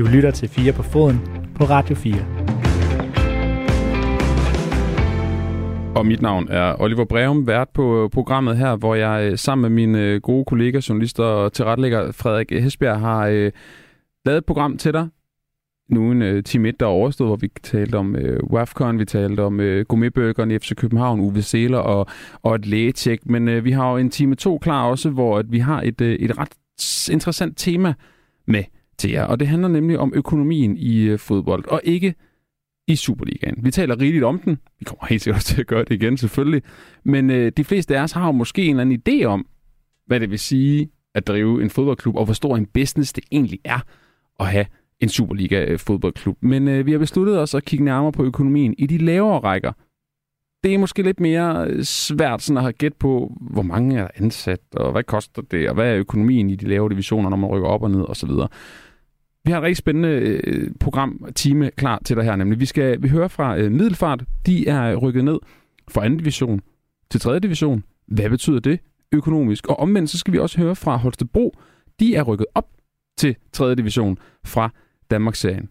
Du lytter til 4 på foden på Radio 4. Og mit navn er Oliver Breum, vært på øh, programmet her, hvor jeg øh, sammen med mine øh, gode kollegaer, journalister og tilrettelægger Frederik Hesbjerg har øh, lavet et program til dig. Nu en øh, time 1, der er overstået, hvor vi talte om øh, WAFCON, vi talte om øh, gourmetbøgerne i FC København, Uwe Seler og, og et lægetjek. Men øh, vi har jo en time 2 klar også, hvor at vi har et, øh, et ret interessant tema med til jer. Og det handler nemlig om økonomien i øh, fodbold, og ikke i Superligaen. Vi taler rigeligt om den. Vi kommer helt sikkert til at gøre det igen, selvfølgelig. Men øh, de fleste af os har jo måske en eller anden idé om, hvad det vil sige at drive en fodboldklub, og hvor stor en business det egentlig er at have en Superliga-fodboldklub. Øh, Men øh, vi har besluttet os at kigge nærmere på økonomien i de lavere rækker. Det er måske lidt mere øh, svært sådan at have gæt på, hvor mange er ansat, og hvad koster det, og hvad er økonomien i de lavere divisioner, når man rykker op og ned osv. Vi har et rigtig spændende øh, program, time klar til dig her, nemlig. Vi skal vi hører fra øh, Middelfart. De er rykket ned fra anden division til tredje division. Hvad betyder det økonomisk? Og omvendt, så skal vi også høre fra Holstebro. De er rykket op til tredje division fra Danmarksserien.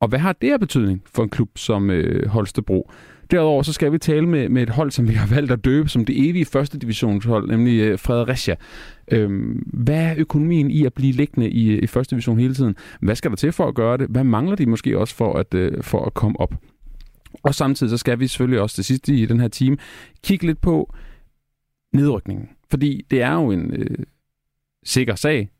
Og hvad har det af betydning for en klub som øh, Holstebro? Derudover så skal vi tale med, med et hold, som vi har valgt at døbe som det evige første divisionshold, nemlig øh, Fredericia. Øhm, hvad er økonomien i at blive liggende i, øh, i første division hele tiden? Hvad skal der til for at gøre det? Hvad mangler de måske også for at, øh, for at komme op? Og samtidig så skal vi selvfølgelig også til sidst i den her time kigge lidt på nedrykningen. Fordi det er jo en øh, sikker sag,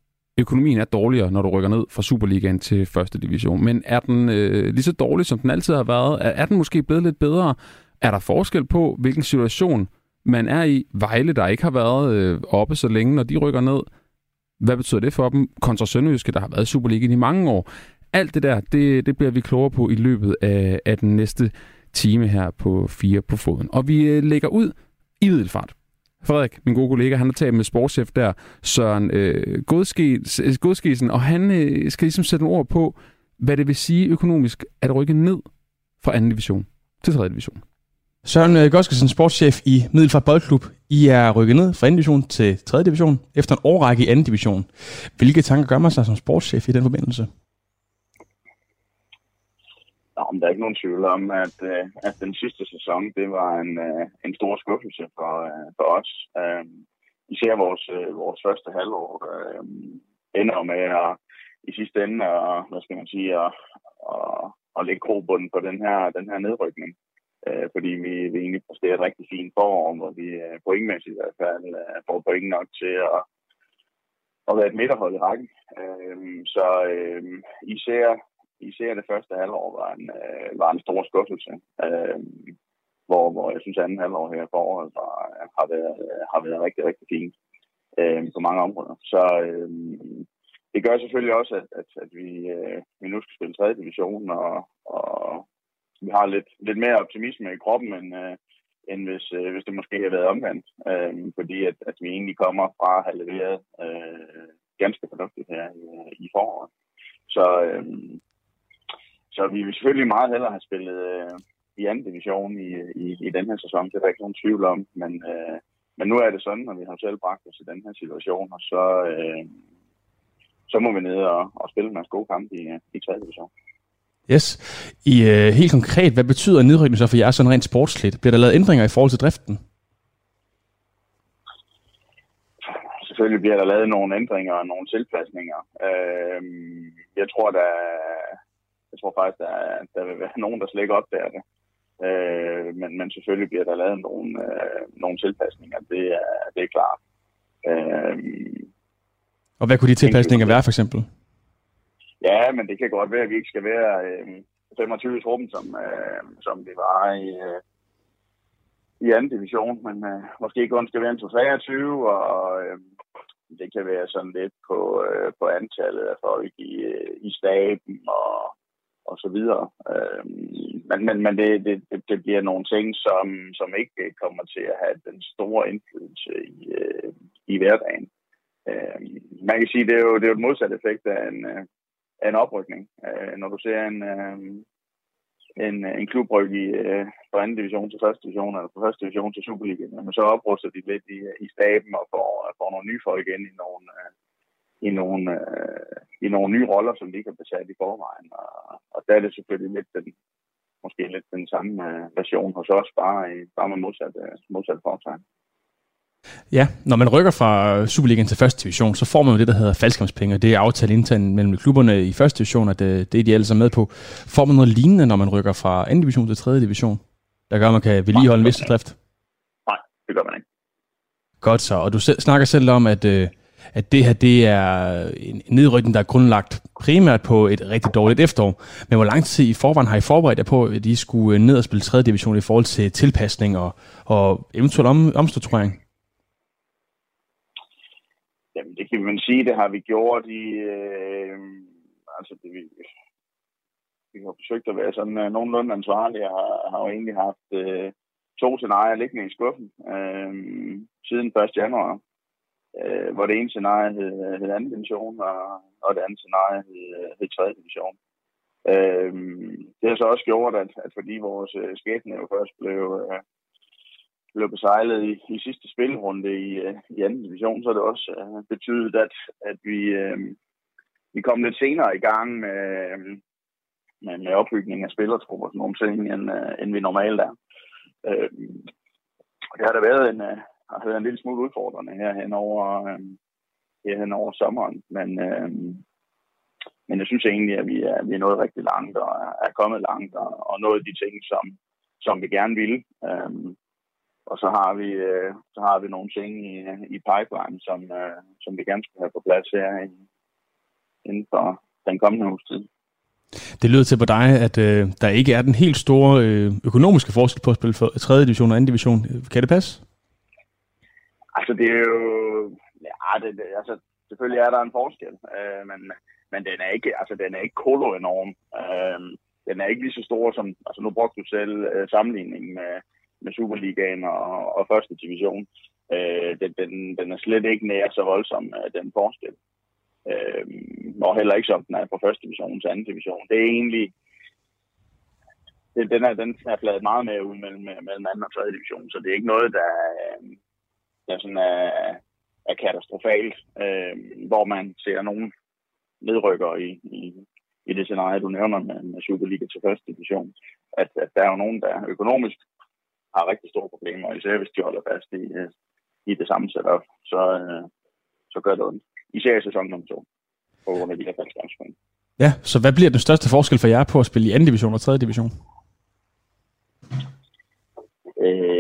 økonomien er dårligere, når du rykker ned fra Superligaen til første division. Men er den øh, lige så dårlig, som den altid har været? Er, er den måske blevet lidt bedre? Er der forskel på, hvilken situation man er i? Vejle, der ikke har været øh, oppe så længe, når de rykker ned. Hvad betyder det for dem? Kontra Sønderjyske, der har været i Superligaen i mange år. Alt det der, det, det bliver vi klogere på i løbet af, af den næste time her på 4 på foden. Og vi øh, lægger ud i middelfart. Frederik, min gode kollega, han har talt med sportschef der, Søren øh, Godskisen, øh, og han øh, skal ligesom sætte nogle ord på, hvad det vil sige økonomisk at rykke ned fra anden division til tredje division. Søren øh, Godskisen, sportschef i Middelfart Boldklub. I er rykket ned fra anden division til tredje division efter en årrække i anden division. Hvilke tanker gør man sig som sportschef i den forbindelse? Nå, men der er ikke nogen tvivl om, at, øh, at den sidste sæson, det var en, øh, en stor skuffelse for, øh, for os. Øh, især vores, øh, vores første halvår øh, ender med at i sidste ende, at, hvad skal man sige, at, at, at lægge grobunden på den her, den her nedrykning. Øh, fordi vi, vi egentlig præsterer et rigtig fint forår, hvor vi øh, pointmæssigt i hvert fald øh, får point nok til at, at være et midterhold i rækken. Øh, så øh, især især det første halvår var en, øh, var en stor skuffelse. Øh, hvor, hvor jeg synes, at anden halvår her for året var, har, været, har været rigtig, rigtig fint øh, på mange områder. Så øh, det gør selvfølgelig også, at, at, at vi, øh, vi nu skal spille tredje division, og, og vi har lidt, lidt mere optimisme i kroppen, end, øh, end hvis, øh, hvis det måske havde været omvendt. Øh, fordi at, at vi egentlig kommer fra at have leveret øh, ganske fornuftigt her i, i foråret. Så, øh, så vi vil selvfølgelig meget hellere have spillet øh, i anden division i, i, i den her sæson. Det er der ikke nogen tvivl om. Men, øh, men nu er det sådan, at vi har selv bragt os i den her situation, og så, øh, så må vi ned og, og spille en gode kampe i, i 3. division. Yes. I, uh, helt konkret, hvad betyder nedrykning så for jer sådan rent sportsligt? Bliver der lavet ændringer i forhold til driften? Selvfølgelig bliver der lavet nogle ændringer og nogle tilpasninger. Øh, jeg tror, der, jeg tror faktisk, der, der vil være nogen, der slet ikke opdager det. Øh, men, men selvfølgelig bliver der lavet nogle, øh, nogle tilpasninger. Det er, det er klart. Øh, og hvad kunne de tilpasninger være, for eksempel? Ja, men det kan godt være, at vi ikke skal være øh, 25 i truppen, som, øh, som vi var i, øh, i anden division, men øh, måske kun skal være en 23, og øh, det kan være sådan lidt på, øh, på antallet af folk i, øh, i staben og og så videre. Øh, men men, men det, det, det bliver nogle ting, som, som ikke kommer til at have den store indflydelse i, øh, i hverdagen. Øh, man kan sige, det er jo, det er jo et modsat effekt af en, øh, af en oprykning. Øh, når du ser en, øh, en, en klubryk i, øh, fra anden division til første division, eller fra første division til Superligaen, men så opruster de lidt i, i staben og får, får nogle nye folk ind i nogle, øh, i nogle, øh, i nogle nye roller, som de ikke har besat i forvejen. Og, og der er det selvfølgelig lidt den, måske lidt den samme uh, version hos os, bare, i, bare med modsat, uh, modsat foretegn. Ja, når man rykker fra Superligaen til første division, så får man jo det, der hedder faldskabspenge, det er aftalt internt mellem klubberne i første division, at det, det er de alle sammen med på. Får man noget lignende, når man rykker fra anden division til tredje division, der gør, at man kan vedligeholde en vis drift? Nej, det gør man ikke. Godt så, og du selv, snakker selv om, at, øh, at det her det er en nedrykning, der er grundlagt primært på et rigtig dårligt efterår. Men hvor lang tid i forvejen har I forberedt jer på, at I skulle ned og spille 3. division i forhold til tilpasning og, og eventuel om, omstrukturering? Jamen, det kan man sige, det har vi gjort i... Øh, altså, det, vi, vi har forsøgt at være sådan uh, nogenlunde ansvarlige, og har, har jo egentlig haft uh, to scenarier liggende i skuffen øh, siden 1. januar, øh, hvor det ene scenarie hed, hed anden division, og, og det andet scenarie hed, hed tredje division. Øh, det har så også gjort, at, at fordi vores øh, skæbne jo først blev, øh, blev besejlet i, i sidste spilrunde i, øh, i anden division, så har det også øh, betydet, at, at vi, øh, vi kom lidt senere i gang med, øh, med, med opbygning af spillertrupper og sådan nogle ting, end, øh, end vi normalt er. Uh, det har da været en, har været en lille smule udfordrende her hen over, øh, her hen over sommeren, men, øh, men jeg synes egentlig, at vi er, vi er nået rigtig langt og er kommet langt og, og nået de ting, som, som vi gerne ville. Øh, og så har vi øh, så har vi nogle ting i, i pipeline, som, øh, som vi gerne skal have på plads her i, inden for den kommende uges tid. Det lyder til på dig, at øh, der ikke er den helt store øh, økonomiske forskel på at spille for 3. division og 2. division. Kan det passe? Altså, det er jo... Ja, det, det, altså, selvfølgelig er der en forskel, øh, men, men den er ikke, altså, den er ikke kolo enorm. Øh, den er ikke lige så stor som... Altså, nu brugte du selv øh, sammenligningen med, med Superligaen og, og første division. Øh, den, den, den er slet ikke nær så voldsom, øh, den forskel. Øh, og heller ikke som den er på første division til anden division. Det er egentlig, det, den, er, den er fladet meget mere ud mellem, mellem anden og tredje division, så det er ikke noget, der, øh, der sådan er, er katastrofalt, øh, hvor man ser nogen nedrykker i, i, i det scenarie, du nævner med, med Superliga til første division. At, at der er jo nogen, der økonomisk har rigtig store problemer, især hvis de holder fast i, i det samme setup, så, øh, så gør det ondt især i sæson nummer to, på grund af de her faldskærmspoint. Ja, så hvad bliver den største forskel for jer på at spille i anden division og tredje division? Øh,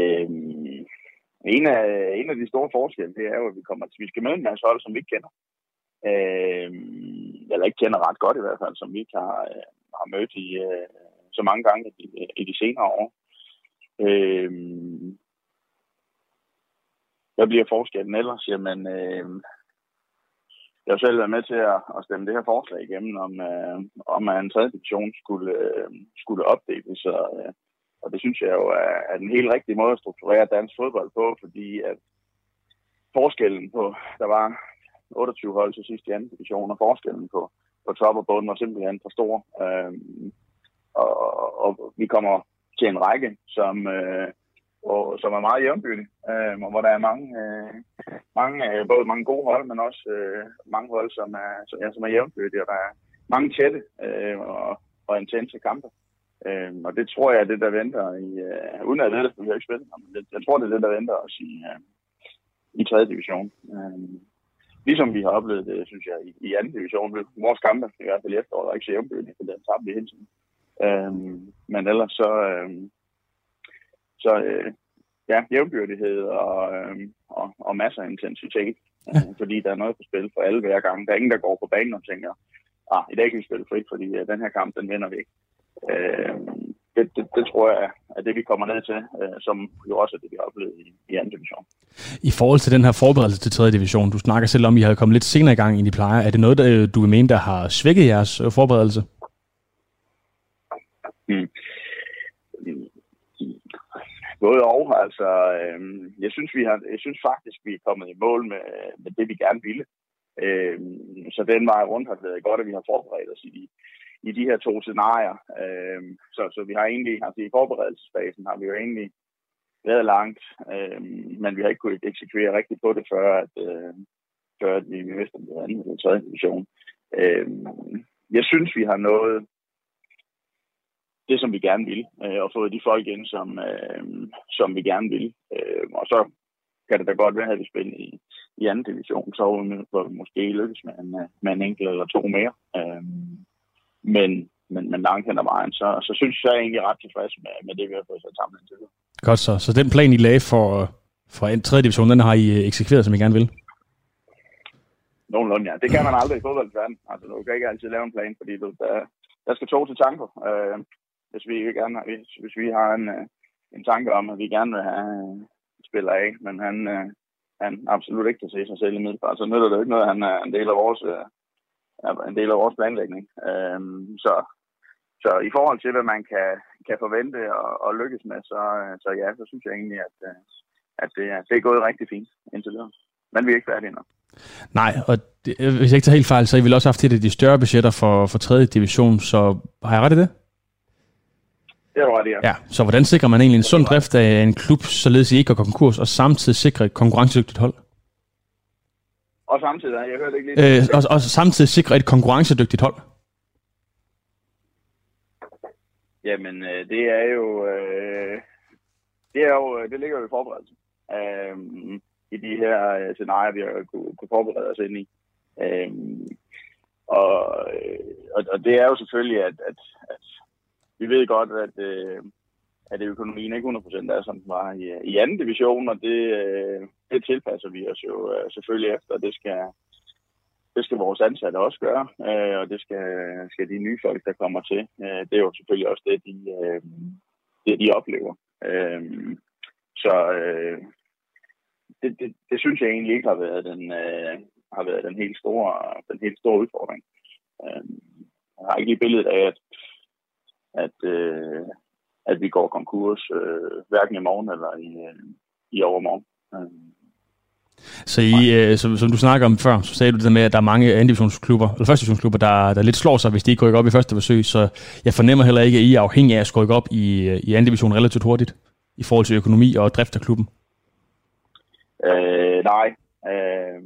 en, af, en af de store forskelle, det er jo, at vi kommer til, vi skal møde en masse hold, som vi ikke kender. Øh, eller ikke kender ret godt i hvert fald, som vi ikke har, øh, har mødt i øh, så mange gange i, i de senere år. Øh, hvad bliver forskellen ellers? Jamen, øh, jeg har selv været med til at, at stemme det her forslag igennem, om, øh, om at en tredje division skulle, øh, skulle opdeles. Så, øh, og det synes jeg jo er, er den helt rigtige måde at strukturere dansk fodbold på, fordi at forskellen på, der var 28 hold til sidst i anden division, og forskellen på, på top og bund var simpelthen for stor. Øhm, og, og vi kommer til en række, som, øh, og, som er meget jævnbyrdig, øh, og hvor der er mange, øh, mange øh, både mange gode hold, men også øh, mange hold, som er, som, ja, som er jævnbyrdige, og der er mange tætte øh, og, og intense kampe. Øh, og det tror jeg er det, der venter i, øh, uden at det, det ikke spille, men det, jeg tror, det er det, der venter os i, øh, i 3. division. Øh, ligesom vi har oplevet det, synes jeg, i, i anden division. Vores kampe, i hvert fald i efteråret, er ikke så jævnbyrdige, for den tabte vi hele tiden. Øh, men ellers så, øh, så øh, ja, jævnbyrdighed og, øh, og, og masser af intensitet. Ja. Øh, fordi der er noget på spil for alle hver gang. Der er ingen, der går på banen og tænker, ah, i dag kan vi spille frit, fordi uh, den her kamp, den vinder vi ikke. Øh, det, det, det tror jeg er det, vi kommer ned til, øh, som jo også er det, vi har oplevet i, i anden division. I forhold til den her forberedelse til tredje division, du snakker selv om, at I har kommet lidt senere i gang, end I plejer. Er det noget, der, du vil mene, der har svækket jeres øh, forberedelse? Hmm både og. Altså, øh, jeg, synes, vi har, jeg synes faktisk, vi er kommet i mål med, med det, vi gerne ville. Øh, så den vej rundt har det været godt, at vi har forberedt os i de, i de her to scenarier. Øh, så, så vi har egentlig, altså i forberedelsesfasen har vi jo egentlig været langt, øh, men vi har ikke kunnet eksekvere rigtigt på det, før at, øh, før at vi vidste, om det var anden eller tredje division. Øh, jeg synes, vi har nået det, som vi gerne vil, øh, og fået de folk ind, som, øh, som vi gerne vil. Øh, og så kan det da godt være, at vi spiller i, i anden division, så hvor vi måske lykkes med en, øh, med en enkelt eller to mere. Øh, men, men, men langt hen ad vejen, så, så synes jeg, er egentlig ret tilfreds med, med det, vi har fået sat sammen indtil videre. Godt så. Så den plan, I lagde for, for en tredje division, den har I øh, eksekveret, som I gerne vil? Nogenlunde, ja. Det kan man aldrig i fodboldsverden. Altså, du kan ikke altid lave en plan, fordi du, der, der skal to til tanker. Øh, hvis vi gerne hvis, hvis vi har en, øh, en tanke om, at vi gerne vil have spiller af, men han, øh, han absolut ikke kan se sig selv i middelfart, så nytter det jo ikke noget, at han er en del af vores, øh, en del af vores planlægning. Så, så i forhold til, hvad man kan, kan forvente og, og lykkes med, så, så ja, så synes jeg egentlig, at, at det, er, det er gået rigtig fint indtil videre. Men vi er ikke færdige endnu. Nej, og det, hvis jeg ikke tager helt fejl, så har I vel også haft et af de større budgetter for, for 3. division, så har jeg ret i det? Det er ret, ja. ja. Så hvordan sikrer man egentlig en sund drift af en klub, således I ikke går konkurs, og samtidig sikrer et konkurrencedygtigt hold? Og samtidig, jeg hørte ikke lige... Øh, og, og samtidig sikre et konkurrencedygtigt hold? Jamen, øh, det er jo... Øh, det, er jo, det ligger jo i forberedelse. Øh, I de her øh, scenarier, vi har kunne, kunne forberede os ind i. Øh, og, og, og det er jo selvfølgelig, at, at, at vi ved godt, at, øh, at økonomien ikke 100% er, som den var i, i anden division, og det, øh, det tilpasser vi os jo øh, selvfølgelig efter, det skal, det skal vores ansatte også gøre, øh, og det skal, skal de nye folk, der kommer til. Øh, det er jo selvfølgelig også det, de, øh, det, de oplever. Øh, så øh, det, det, det synes jeg egentlig ikke har været den, øh, har været den helt store, den helt store udfordring. Øh, jeg har ikke lige billedet af, at at, øh, at vi går konkurs, øh, hverken i morgen eller i, øh, i overmorgen. Øh. Så I, øh, som, som du snakker om før, så sagde du det der med, at der er mange andendivisionsklubber, eller første divisionsklubber, der, der lidt slår sig, hvis de ikke rykker op i første forsøg, så jeg fornemmer heller ikke, at I er afhængige af at rykke op i, øh, i anden division relativt hurtigt, i forhold til økonomi og drift af klubben. Øh, nej, øh,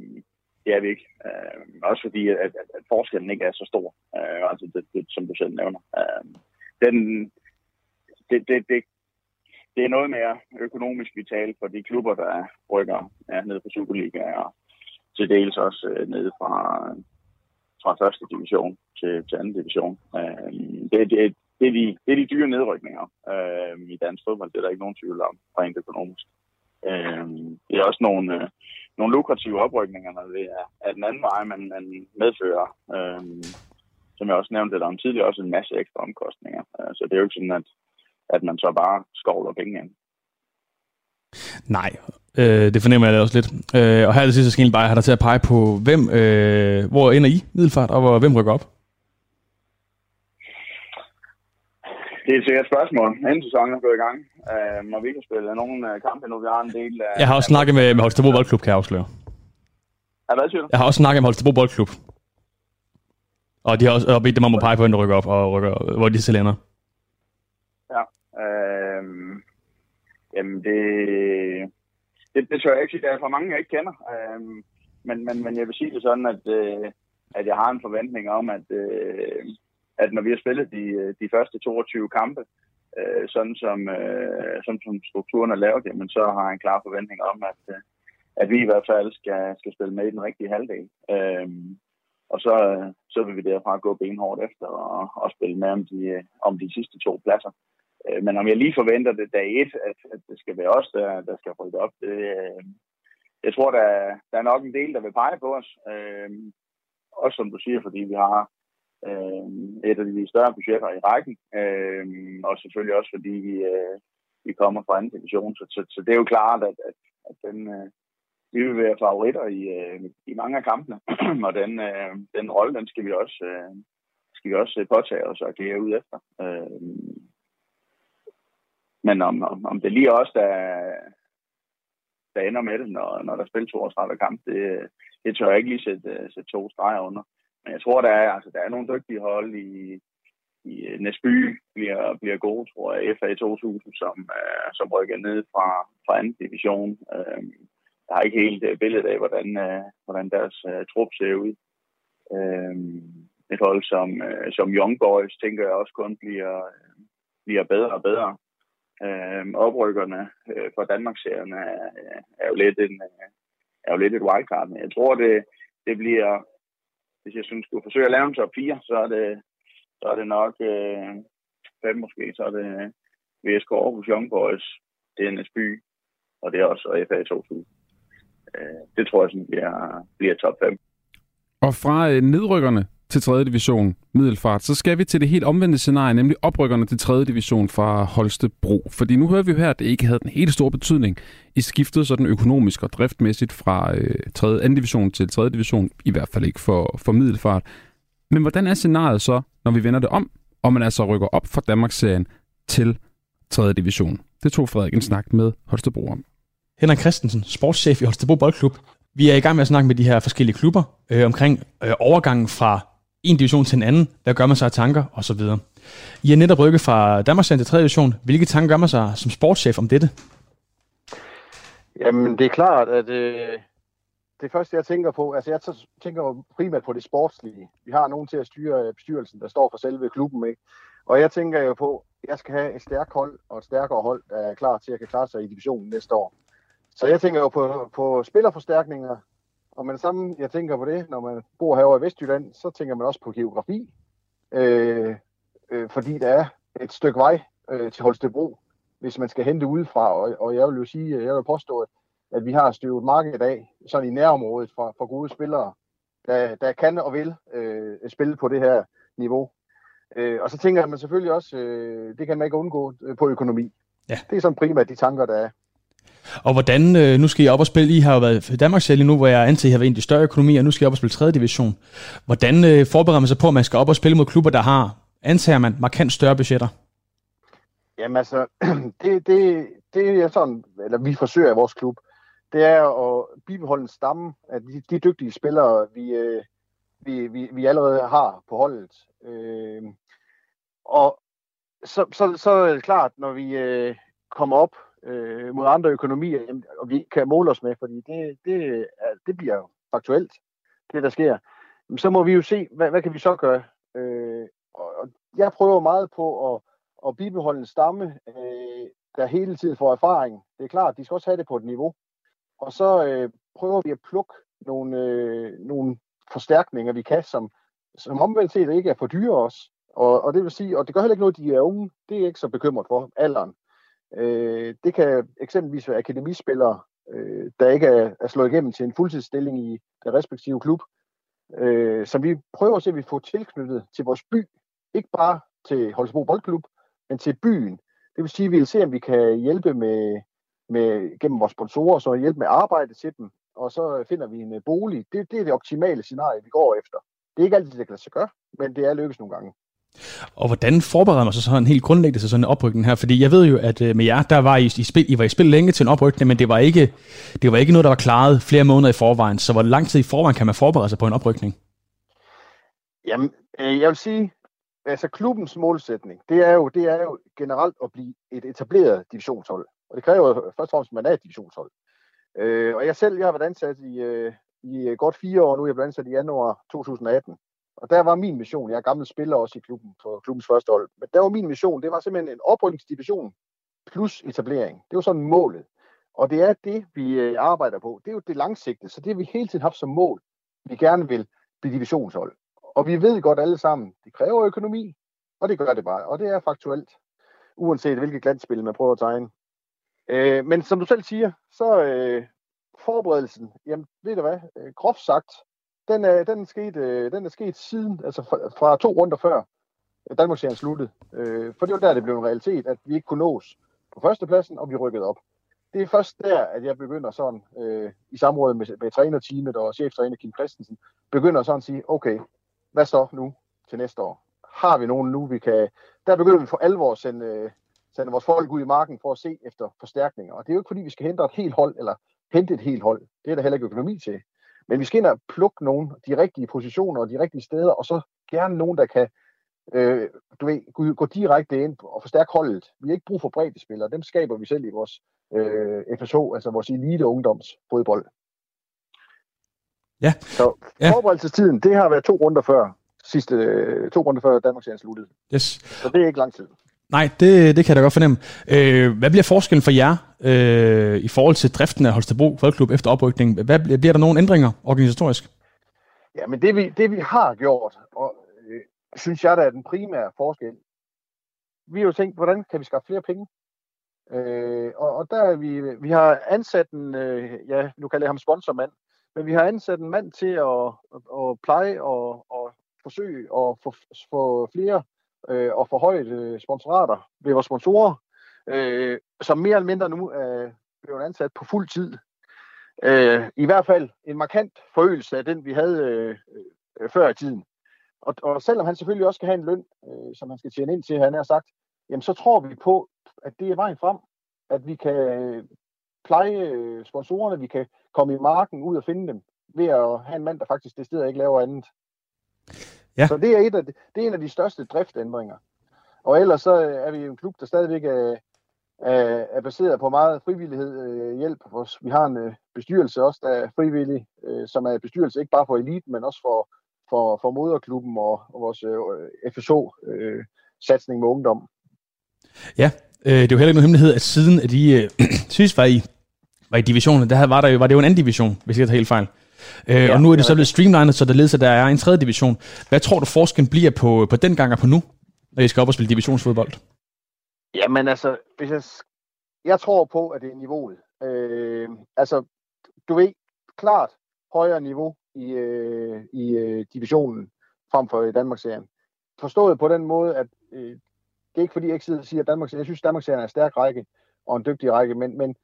det er vi ikke. Øh, også fordi, at, at, at forskellen ikke er så stor, øh, altså det, det, som du selv nævner. Øh, den, det, det, det, det er noget mere økonomisk vitalt for de klubber, der rykker ja, ned på Superliga og til dels også øh, ned fra, fra første division til, til anden division. Øh, det, det, det, er de, det er de dyre nedrykninger øh, i dansk fodbold. Det er der ikke nogen tvivl om, rent økonomisk. Øh, det er også nogle, øh, nogle lukrative oprykninger, når det er, er den anden vej, man, man medfører. Øh, som jeg også nævnte lidt om tidligere, også en masse ekstra omkostninger. Øh, så det er jo ikke sådan, at, at man så bare skovler penge ind. Nej, øh, det fornemmer jeg også lidt. Øh, og her er det sidste, skal bare have dig til at pege på, hvem, øh, hvor ender I middelfart, og hvor, hvem rykker op? Det er et sikkert spørgsmål. Inden sæsonen er gået i gang, øh, og vi kan spille nogle øh, kampe nu. Vi har en del af... Jeg har også snakket med, med Holstebro Boldklub, kan jeg afsløre. Ja, hvad siger du? Jeg har også snakket med Holstebro Boldklub. Og de har også bedt dem om at pege på, en der rykker op, og rykker, hvor de selv ender. Ja. Øh, jamen, det, det, det tør jeg ikke sige. Der er for mange, jeg ikke kender. Øhm, men, men, men jeg vil sige det sådan, at, øh, at jeg har en forventning om, at, øh, at når vi har spillet de, de første 22 kampe, øh, sådan som, øh, sådan som strukturen er lavet, jamen, så har jeg en klar forventning om, at, øh, at vi i hvert fald skal, skal spille med i den rigtige halvdel. Øh, og så, så vil vi derfra gå benhårdt efter og, og spille med om de, om de sidste to pladser. Øh, men om jeg lige forventer det dag et, at, at det skal være os, der, der skal rykke op, det, øh, jeg tror, der, der er nok en del, der vil pege på os. Øh, også som du siger, fordi vi har øh, et af de større budgetter i rækken. Øh, og selvfølgelig også, fordi vi, øh, vi kommer fra anden division. Så, så, så det er jo klart, at, at, at den, øh, vi vil være favoritter i, øh, i mange af kampene, og den, øh, den rolle, den skal vi også, øh, skal vi også påtage os og agere ud efter. Øh, men om, om, om det lige også, der, der ender med det, når, når der spiller 32 kamp, det, det tør jeg ikke lige sætte, øh, sætte to streger under. Men jeg tror, der er, altså, der er nogle dygtige hold i, i øh, Næsby bliver, bliver gode, tror jeg. FA 2000, som, uh, som rykker ned fra, fra anden division. Uh, jeg har ikke helt uh, billedet af, hvordan, uh, hvordan deres uh, trup ser ud. Uh, et hold som, øh, som Young Boys, tænker jeg også kun bliver, bliver bedre og bedre. Øh, oprykkerne øh, for Danmarksserien er, er, jo lidt en, øh, er jo lidt et wildcard, men jeg tror, det, det bliver, hvis jeg synes, skulle forsøge at lave en top 4, så er det, så er det nok øh, fem måske, så er det øh, VSK Aarhus Young Boys, DNS By, og det er også FA 2000. Øh, det tror jeg sådan bliver, bliver top 5. Og fra øh, nedrykkerne til 3. division Middelfart, så skal vi til det helt omvendte scenarie, nemlig oprykkerne til 3. division fra Holstebro. Fordi nu hører vi jo her, at det ikke havde den helt store betydning i skiftet sådan økonomisk og driftmæssigt fra øh, 3. 2. division til 3. division, i hvert fald ikke for, for Middelfart. Men hvordan er scenariet så, når vi vender det om, og man altså rykker op fra Danmarksserien til 3. division? Det tog Frederik en snak med Holstebro om. Henrik Christensen, sportschef i Holstebro Boldklub. Vi er i gang med at snakke med de her forskellige klubber øh, omkring øh, overgangen fra en division til en anden. Hvad gør man sig af tanker osv. I er netop rykket fra Danmarks til 3. division. Hvilke tanker gør man sig som sportschef om dette? Jamen, det er klart, at øh, det første, jeg tænker på, altså jeg tænker jo primært på det sportslige. Vi har nogen til at styre øh, bestyrelsen, der står for selve klubben, ikke? Og jeg tænker jo på, at jeg skal have et stærkt hold og et stærkere hold, der er klar til at kan klare sig i divisionen næste år. Så jeg tænker jo på, på spillerforstærkninger, og man sammen, jeg tænker på det, når man bor herovre i Vestjylland, så tænker man også på geografi. Øh, øh, fordi der er et stykke vej øh, til Holstebro, hvis man skal hente udefra. Og, og jeg vil jo sige, jeg vil påstå, at, at vi har støvet marked i dag, sådan i nærområdet for, for gode spillere, der, der kan og vil øh, spille på det her niveau. Øh, og så tænker man selvfølgelig også, øh, det kan man ikke undgå øh, på økonomi. Ja. Det er sådan primært de tanker, der er. Og hvordan, øh, nu skal I op og spille, I har jo været i Danmark selv nu, hvor jeg antager, I har været en af de større økonomier, og nu skal I op og spille 3. division. Hvordan øh, forbereder man sig på, at man skal op og spille mod klubber, der har, antager man, markant større budgetter? Jamen altså, det, det, det er sådan, eller vi forsøger i vores klub, det er at bibeholde en stamme af de, de dygtige spillere, vi, øh, vi, vi, vi allerede har på holdet. Øh, og så, så, så er det klart, når vi øh, kommer op øh, mod andre økonomier, jamen, og vi kan måle os med, fordi det, det, det bliver jo faktuelt, det der sker. Så må vi jo se, hvad, hvad kan vi så gøre? Øh, og jeg prøver meget på at, at bibeholde en stamme, øh, der hele tiden får erfaring. Det er klart, de skal også have det på et niveau. Og så øh, prøver vi at plukke nogle, øh, nogle forstærkninger, vi kan, som, som omvendt set ikke er for dyre også. Og, og det vil sige, og det gør heller ikke noget, de er unge. Det er jeg ikke så bekymret for, alderen. Øh, det kan eksempelvis være akademispillere, øh, der ikke er, er slået igennem til en fuldtidsstilling i den respektive klub, øh, som vi prøver at se, at vi får tilknyttet til vores by. Ikke bare til Holstebro Boldklub, men til byen. Det vil sige, at vi vil se, om vi kan hjælpe med, med gennem vores sponsorer, så hjælpe med arbejde til dem, og så finder vi en øh, bolig. Det, det er det optimale scenarie, vi går efter. Det er ikke altid, det kan lade sig gøre, men det er lykkes nogle gange. Og hvordan forbereder man sig sådan helt grundlæggende til sådan en oprykning her? Fordi jeg ved jo, at øh, med jer, der var I, I, spil, I var i spil længe til en oprykning, men det var, ikke, det var ikke noget, der var klaret flere måneder i forvejen. Så hvor lang tid i forvejen kan man forberede sig på en oprykning? Jamen, øh, jeg vil sige, altså klubbens målsætning, det er jo, det er jo generelt at blive et etableret divisionshold. Og det kræver jo først og fremmest, at man er et divisionshold. Øh, og jeg selv, jeg har været ansat i, øh, i godt fire år nu, jeg blev ansat i januar 2018. Og der var min mission, jeg er gammel spiller også i klubben, på klubbens første hold, men der var min mission, det var simpelthen en oprykningsdivision plus etablering. Det var sådan målet. Og det er det, vi øh, arbejder på. Det er jo det langsigtede, så det har vi hele tiden haft som mål. Vi gerne vil blive divisionshold. Og vi ved godt alle sammen, det kræver økonomi, og det gør det bare. Og det er faktuelt, uanset hvilket glansspil man prøver at tegne. Øh, men som du selv siger, så øh, forberedelsen, jamen ved du hvad, øh, groft sagt, den er, den er, sket, øh, den er sket siden, altså fra, fra to runder før Danmarksserien sluttede. Øh, for det var der, det blev en realitet, at vi ikke kunne nås på førstepladsen, og vi rykkede op. Det er først der, at jeg begynder sådan, øh, i samråd med, med trænerteamet og cheftræner Kim Christensen, begynder sådan at sige, okay, hvad så nu til næste år? Har vi nogen nu, vi kan... Der begynder vi for alvor at sende, øh, sende vores folk ud i marken for at se efter forstærkninger. Og det er jo ikke fordi, vi skal hente et helt hold, eller hente et helt hold. Det er der heller ikke økonomi til. Men vi skal ind og plukke nogle de rigtige positioner og de rigtige steder, og så gerne nogen, der kan øh, du ved, gå direkte ind og forstærke holdet. Vi har ikke brug for bredde spillere. Dem skaber vi selv i vores øh, FSH, altså vores elite ungdomsfodbold. Ja. Så forberedelsestiden, det har været to runder før. sidste øh, to runder før Danmarks Serien sluttede. Yes. Så det er ikke lang tid. Nej, det, det kan jeg da godt fornemme. Øh, hvad bliver forskellen for jer øh, i forhold til driften af Holstebro Fodklub efter oprykningen? Hvad, bliver der nogle ændringer organisatorisk? Ja, men det vi, det vi har gjort, og øh, synes jeg, der er den primære forskel. Vi har jo tænkt, hvordan kan vi skaffe flere penge? Øh, og, og der er vi, vi har ansat en, øh, ja, nu kalder jeg ham sponsormand, men vi har ansat en mand til at, at, at pleje og, og forsøge at få, få flere øh, og forhøjet øh, sponsorater ved vores sponsorer, øh, som mere eller mindre nu er blevet ansat på fuld tid. Øh, I hvert fald en markant forøgelse af den, vi havde øh, øh, før i tiden. Og, og selvom han selvfølgelig også skal have en løn, øh, som han skal tjene ind til, han har sagt, jamen så tror vi på, at det er vejen frem, at vi kan øh, pleje øh, sponsorerne, vi kan komme i marken ud og finde dem, ved at have en mand, der faktisk det sted ikke laver andet. Ja. Så det er, et af de, det er en af de største driftændringer. Og ellers så er vi en klub, der stadigvæk er, er, er baseret på meget frivillighed øh, hjælp. Vi har en øh, bestyrelse også, der er frivillig, øh, som er bestyrelse ikke bare for eliten, men også for, for, for moderklubben og, og vores øh, FSO-satsning øh, med ungdom. Ja, øh, det er jo heller ikke nogen hemmelighed, at siden at de øh, sidst var i, var i divisionen, der var, der jo, var det jo en anden division, hvis jeg ikke tager helt fejl. Øh, ja, og nu er det så blevet streamlined, så der ledes, at der er en tredje division. Hvad tror du forskellen bliver på, på den gang og på nu, når I skal op og spille divisionsfodbold? Jamen altså, hvis jeg, jeg tror på, at det er niveauet. Øh, altså, du ved, klart højere niveau i, øh, i øh, divisionen frem for i Danmarksserien. Forstået på den måde, at øh, det er ikke fordi, jeg ikke sidder og siger, at Danmarks, jeg synes, Danmarksserien er en stærk række og en dygtig række, men, men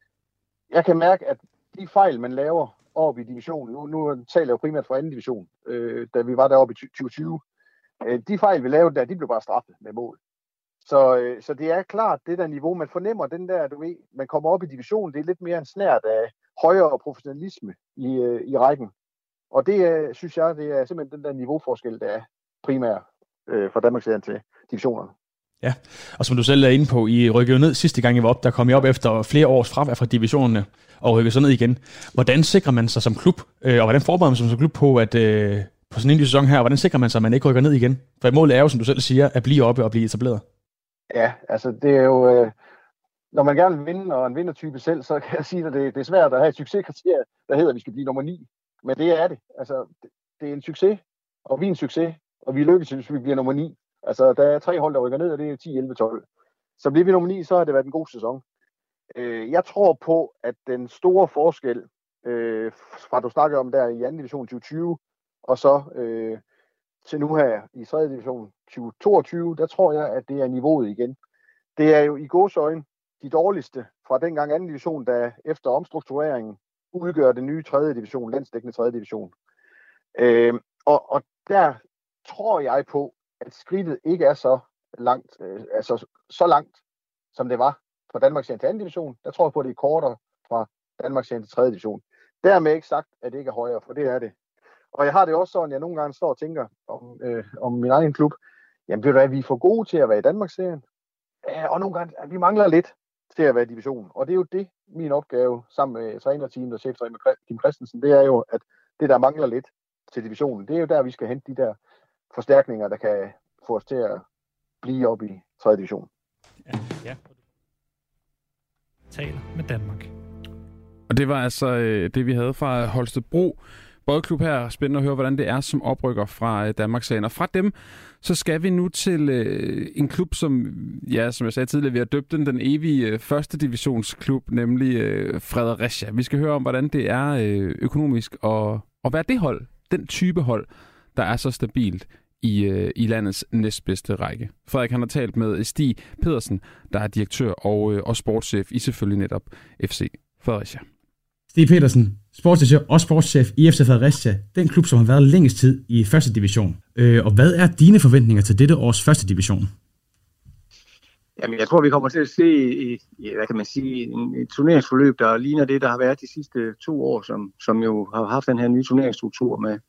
jeg kan mærke, at de fejl, man laver oppe i divisionen. Nu, nu taler jeg jo primært for anden division, øh, da vi var deroppe i 2020. Øh, de fejl, vi lavede der, de blev bare straffet med mål. Så, øh, så det er klart, det der niveau, man fornemmer den der, du ved, man kommer op i divisionen, det er lidt mere en snært af højere professionalisme i, øh, i rækken. Og det øh, synes jeg, det er simpelthen den der niveauforskel, der er primær øh, fra Danmarks til divisionerne. Ja, og som du selv er inde på, I rykkede ned sidste gang, I var op, der kom I op efter flere års fravær fra divisionerne og rykkede så ned igen. Hvordan sikrer man sig som klub, øh, og hvordan forbereder man sig som klub på, at øh, på sådan en ny sæson her, hvordan sikrer man sig, at man ikke rykker ned igen? For målet er jo, som du selv siger, at blive oppe og blive etableret. Ja, altså det er jo, øh, når man gerne vil vinde, og en vindertype selv, så kan jeg sige, at det, det er svært at have et succeskriterie, der hedder, at vi skal blive nummer 9. Men det er det. Altså, det, det er en succes, og vi er en succes, og vi lykkes, hvis vi bliver nummer 9. Altså, der er tre hold, der rykker ned, og det er 10, 11, 12. Så bliver vi nummer 9, så har det været en god sæson. Øh, jeg tror på, at den store forskel, øh, fra du snakkede om der i anden division 2020, og så øh, til nu her i 3. division 2022, der tror jeg, at det er niveauet igen. Det er jo i gåsøjne de dårligste fra dengang anden division, der efter omstruktureringen udgør den nye 3. division, landsdækkende 3. division. Øh, og, og der tror jeg på, at skridtet ikke er så langt, øh, altså så langt, som det var fra Danmarks til anden division. Der tror jeg på, at det er kortere fra Danmarks til tredje division. Dermed ikke sagt, at det ikke er højere, for det er det. Og jeg har det også sådan, at jeg nogle gange står og tænker om, øh, om min egen klub. Jamen ved du hvad, vi er for gode til at være i Danmarksserien. Ja, og nogle gange, vi mangler lidt til at være i divisionen. Og det er jo det, min opgave sammen med trænerteamet og cheftræner Kim Christensen, det er jo, at det der mangler lidt til divisionen, det er jo der, vi skal hente de der forstærkninger, der kan få os til at blive op i 3. division. Ja, ja taler med Danmark. Og det var altså øh, det, vi havde fra Holstebro Boldklub her. Spændende at høre, hvordan det er som oprykker fra øh, Danmarks Og fra dem, så skal vi nu til øh, en klub, som, ja, som jeg sagde tidligere, vi har døbt den den evige øh, første divisionsklub, nemlig øh, Fredericia. Vi skal høre om, hvordan det er øh, økonomisk og, at være det hold, den type hold, der er så stabilt i, øh, i landets næstbedste række. Frederik han har talt med Stig Pedersen, der er direktør og, øh, og sportschef i selvfølgelig netop FC Fredericia. Stig Pedersen, sportschef og sportschef i FC Fredericia, den klub, som har været længst tid i første division. Øh, og hvad er dine forventninger til dette års første division? Jamen, jeg tror, vi kommer til at se i, hvad kan man sige, en, et turneringsforløb, der ligner det, der har været de sidste to år, som, som jo har haft den her nye turneringsstruktur med,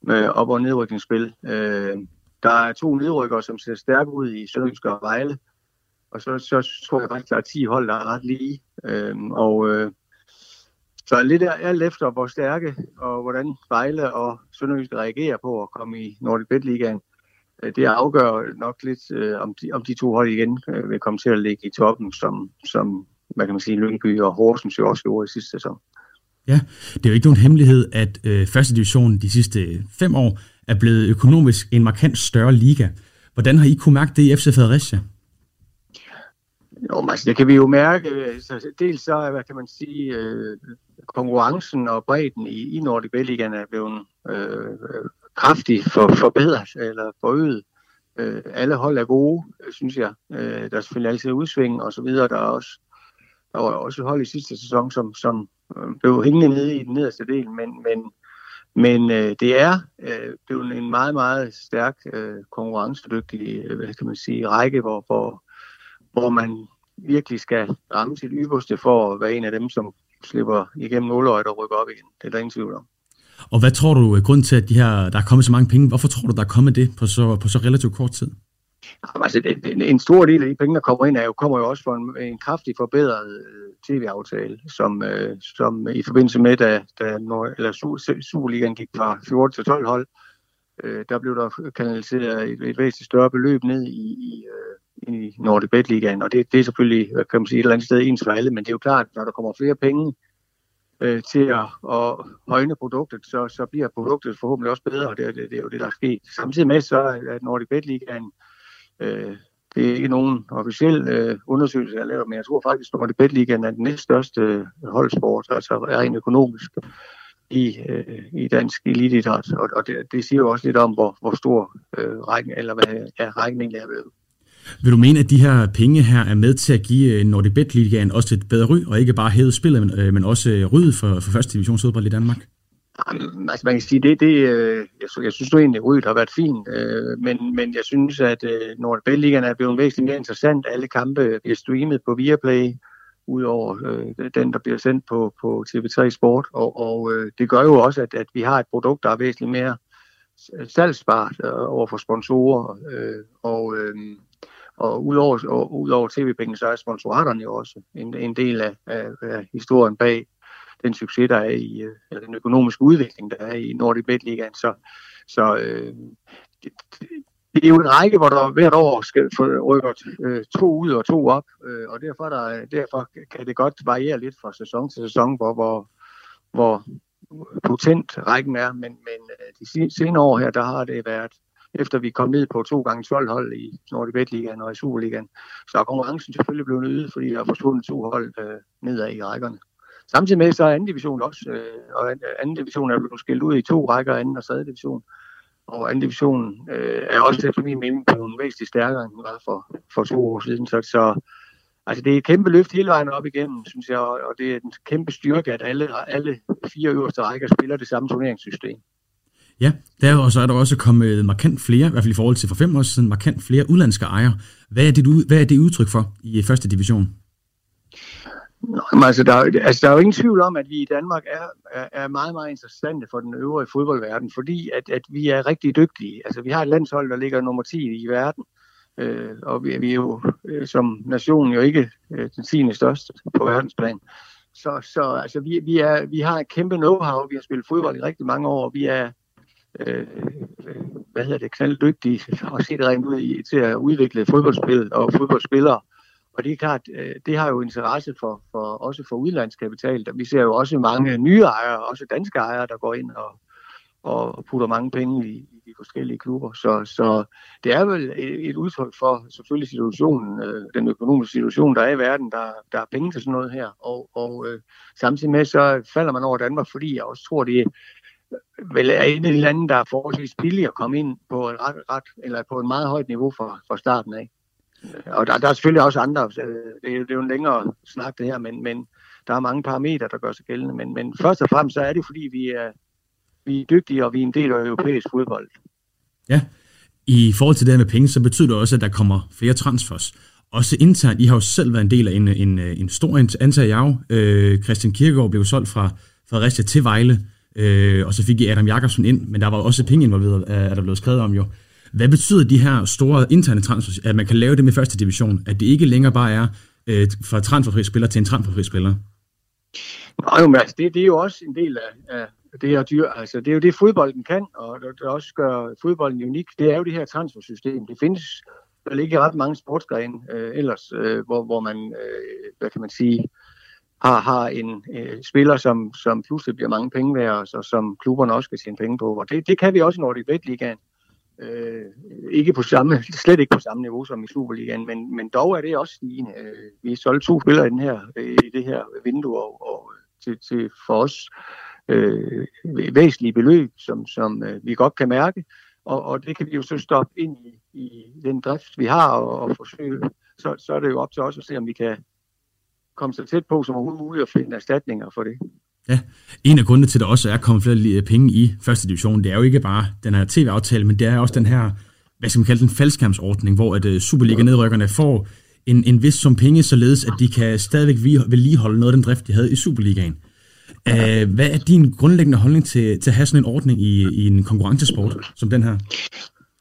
med op- og nedrykningsspil. Øh, der er to nedrykkere, som ser stærke ud i Sønderjysk og Vejle. Og så, så tror jeg faktisk, der er 10 hold, der er ret lige. Øh, og øh, så lidt er alt efter, hvor stærke og hvordan Vejle og Sønderjysk reagerer på at komme i Nordic Bet Ligaen. Øh, det afgør nok lidt, øh, om, de, om de to hold igen øh, vil komme til at ligge i toppen, som, som hvad kan man sige, Lyngby og Horsens jo også gjorde i sidste sæson. Ja, det er jo ikke nogen hemmelighed, at øh, første division de sidste øh, fem år er blevet økonomisk en markant større liga. Hvordan har I kunne mærke det i FC Fredericia? Jo, altså, det kan vi jo mærke. Altså, dels så, hvad kan man sige, øh, konkurrencen og bredden i, i Nordic Belligan er blevet øh, kraftigt for, forbedret eller forøget. Øh, alle hold er gode, synes jeg. Øh, der er selvfølgelig altid udsving og så videre. Der er også, der var også hold i sidste sæson, som, som øh, blev hængende nede i den nederste del, men, men, men øh, det er øh, blevet en meget, meget stærk øh, konkurrencedygtig øh, hvad kan man sige, række, hvor, hvor, hvor man virkelig skal ramme sit yderste for at være en af dem, som slipper igennem nåløjet og rykker op igen. Det er der ingen tvivl om. Og hvad tror du er grunden til, at de her, der er kommet så mange penge? Hvorfor tror du, der er kommet det på så, på så relativt kort tid? Altså, det, en stor del af de penge, der kommer ind, er jo, kommer jo også fra en, en kraftig forbedret øh, tv-aftale, som, øh, som i forbindelse med, da, da Nord, eller Superligaen gik fra 14 til 12 hold, øh, der blev der kanaliseret et, et væsentligt større beløb ned i, i, øh, i Nordic Bet Ligaen, og det, det er selvfølgelig, kan man sige, et eller andet sted ens for alle, men det er jo klart, når der kommer flere penge øh, til at, at højne produktet, så, så bliver produktet forhåbentlig også bedre, og det, det, det er jo det, der er sket. Samtidig med så, er Nordic Bet Ligaen øh, Øh, det er ikke nogen officiel øh, undersøgelse, jeg laver, men jeg tror faktisk, at Nordic Ligaen er den næststørste øh, holdsport, altså er en økonomisk i, øh, i dansk elitidræt, og, og det, det siger jo også lidt om, hvor, hvor stor øh, rækken, eller hvad ja, rækken egentlig er ved. Vil du mene, at de her penge her er med til at give øh, Nordic Bet Ligaen også et bedre ry, og ikke bare hæve spillet, men, øh, men også øh, for, for første divisionsfodbold i Danmark? Altså man kan sige, det, det øh, jeg, jeg synes nu egentlig, at har været fint, øh, men, men jeg synes, at øh, Nordic Bet Ligaen er blevet væsentligt mere interessant. Alle kampe bliver streamet på Viaplay, udover øh, den, der bliver sendt på, på TV3 Sport. Og, og øh, det gør jo også, at, at vi har et produkt, der er væsentligt mere salgsbart øh, over for sponsorer. Øh, og øh, og udover, og udover tv-pengene, så er sponsoraterne jo også en, en del af, af, af historien bag den succes, der er i, øh, eller den økonomiske udvikling, der er i Nordic Bet Ligaen. Så, så øh, det, det er jo en række, hvor der hvert år skal rykke øh, to ud og to op, øh, og derfor, der, derfor kan det godt variere lidt fra sæson til sæson, hvor, hvor, hvor potent rækken er, men, men øh, de senere år her, der har det været, efter vi kom ned på to gange 12 hold i Nordic Bet Ligaen og i Superligaen, så er konkurrencen selvfølgelig blevet øget, fordi der er forsvundet to hold øh, nedad i rækkerne. Samtidig med så er anden division også, øh, og anden division er blevet skilt ud i to rækker, anden og tredje division og anden division øh, er også efter min mening blevet væsentligt stærkere, end den var for, for to år siden. Så, så altså, det er et kæmpe løft hele vejen op igennem, synes jeg, og det er en kæmpe styrke, at alle, alle fire øverste rækker spiller det samme turneringssystem. Ja, der, og så er der også kommet markant flere, i hvert fald i forhold til for fem år siden, markant flere udlandske ejere. Hvad er det, hvad er det udtryk for i første division? Nå, altså, der, altså, der er jo ingen tvivl om, at vi i Danmark er, er, er meget, meget interessante for den øvrige fodboldverden, fordi at, at vi er rigtig dygtige. Altså, vi har et landshold, der ligger nummer 10 i verden, øh, og vi, vi er jo øh, som nation jo ikke øh, den 10. største på verdensplan. Så, så altså, vi, vi, er, vi har et kæmpe know-how, vi har spillet fodbold i rigtig mange år, og vi er, øh, øh, hvad hedder det, knalddygtige og set rent ud i, til at udvikle fodboldspil og fodboldspillere. Og det er klart, øh, det har jo interesse for, for også for udlandskapital. Vi ser jo også mange nye ejere, også danske ejere, der går ind og, og putter mange penge i, i de forskellige klubber. Så, så det er vel et, udtryk for selvfølgelig situationen, øh, den økonomiske situation, der er i verden. Der, der er penge til sådan noget her. Og, og øh, samtidig med, så falder man over Danmark, fordi jeg også tror, det er vel er en af de lande, der er forholdsvis billigt at komme ind på et ret, ret, eller på et meget højt niveau fra, fra starten af. Og der, der er selvfølgelig også andre, øh, det er, det er jo en længere snak det her, men, men der er mange parametre, der gør sig gældende. Men, men først og fremmest så er det, fordi vi er, vi er dygtige, og vi er en del af europæisk fodbold. Ja, i forhold til det her med penge, så betyder det også, at der kommer flere transfers. Også internt, I har jo selv været en del af en, en, en stor antal af øh, Christian Kirkegaard blev solgt fra Fredericia til Vejle, øh, og så fik I Adam Jakobsen ind, men der var også penge involveret, er der blevet skrevet om jo. Hvad betyder de her store interne transfers, at man kan lave det med første division? At det ikke længere bare er øh, fra transferfri spiller til en transferfri spiller? Nej, men altså, det, det er jo også en del af, af det her dyr. Altså, det er jo det, fodbolden kan, og det, det også gør fodbolden unik. Det er jo det her transfersystem. Det findes vel ikke ret mange sportsgrene øh, ellers, øh, hvor, hvor man, øh, hvad kan man sige, har, har en øh, spiller, som, som pludselig bliver mange penge værd, og så, som klubberne også skal tjene penge på. Og det, det kan vi også i Nordic Bet Ligaen. Øh, Øh, ikke på samme, slet ikke på samme niveau som i Superligaen, men, men dog er det også stigende. Øh, vi solgt to spillere i, den her, øh, i det her vindue, og, og øh, til, til for os øh, væsentlige beløb, som, som øh, vi godt kan mærke. Og, og det kan vi jo så stoppe ind i, i den drift, vi har, og, og forsøge. Så, så er det jo op til os at se, om vi kan komme så tæt på som overhovedet muligt og finde erstatninger for det. Ja, en af grundene til, at der også er kommet flere penge i første division, det er jo ikke bare den her tv-aftale, men det er også den her, hvad skal man kalde den, faldskærmsordning, hvor at øh, Superliga-nedrykkerne får en, en vis sum penge, således at de kan stadigvæk vedligeholde noget af den drift, de havde i Superligaen. Uh, hvad er din grundlæggende holdning til, til at have sådan en ordning i, i en konkurrencesport som den her?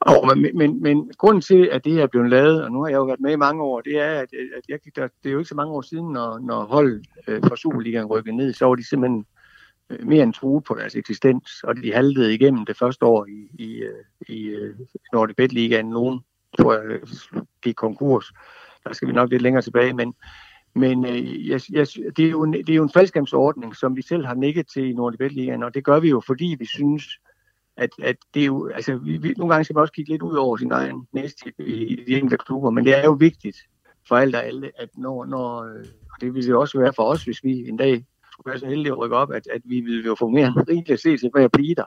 Oh, men, men, men grunden til, at det her er blevet lavet, og nu har jeg jo været med i mange år, det er, at, at jeg, der, det er jo ikke så mange år siden, når, når hold øh, fra Superligaen rykkede ned, så var de simpelthen øh, mere end truet på deres eksistens, og de haltede igennem det første år i, i, øh, i øh, Nordic Bet Ligaen. Nogen, tror jeg, øh, gik konkurs. Der skal vi nok lidt længere tilbage, men, men øh, jeg, jeg, det, er jo en, det er jo en faldskabsordning, som vi selv har nikket til i Nordic Bet Ligaen, og det gør vi jo, fordi vi synes, at, at det er jo, altså, vi, vi, nogle gange skal man også kigge lidt ud over sin egen næste i, i de enkelte klubber, men det er jo vigtigt for alt og alle, at når, når øh, og det vil det også være for os, hvis vi en dag skulle være så heldige at rykke op, at, at vi vil jo få mere end rigeligt at se til, hvad jeg bliver der.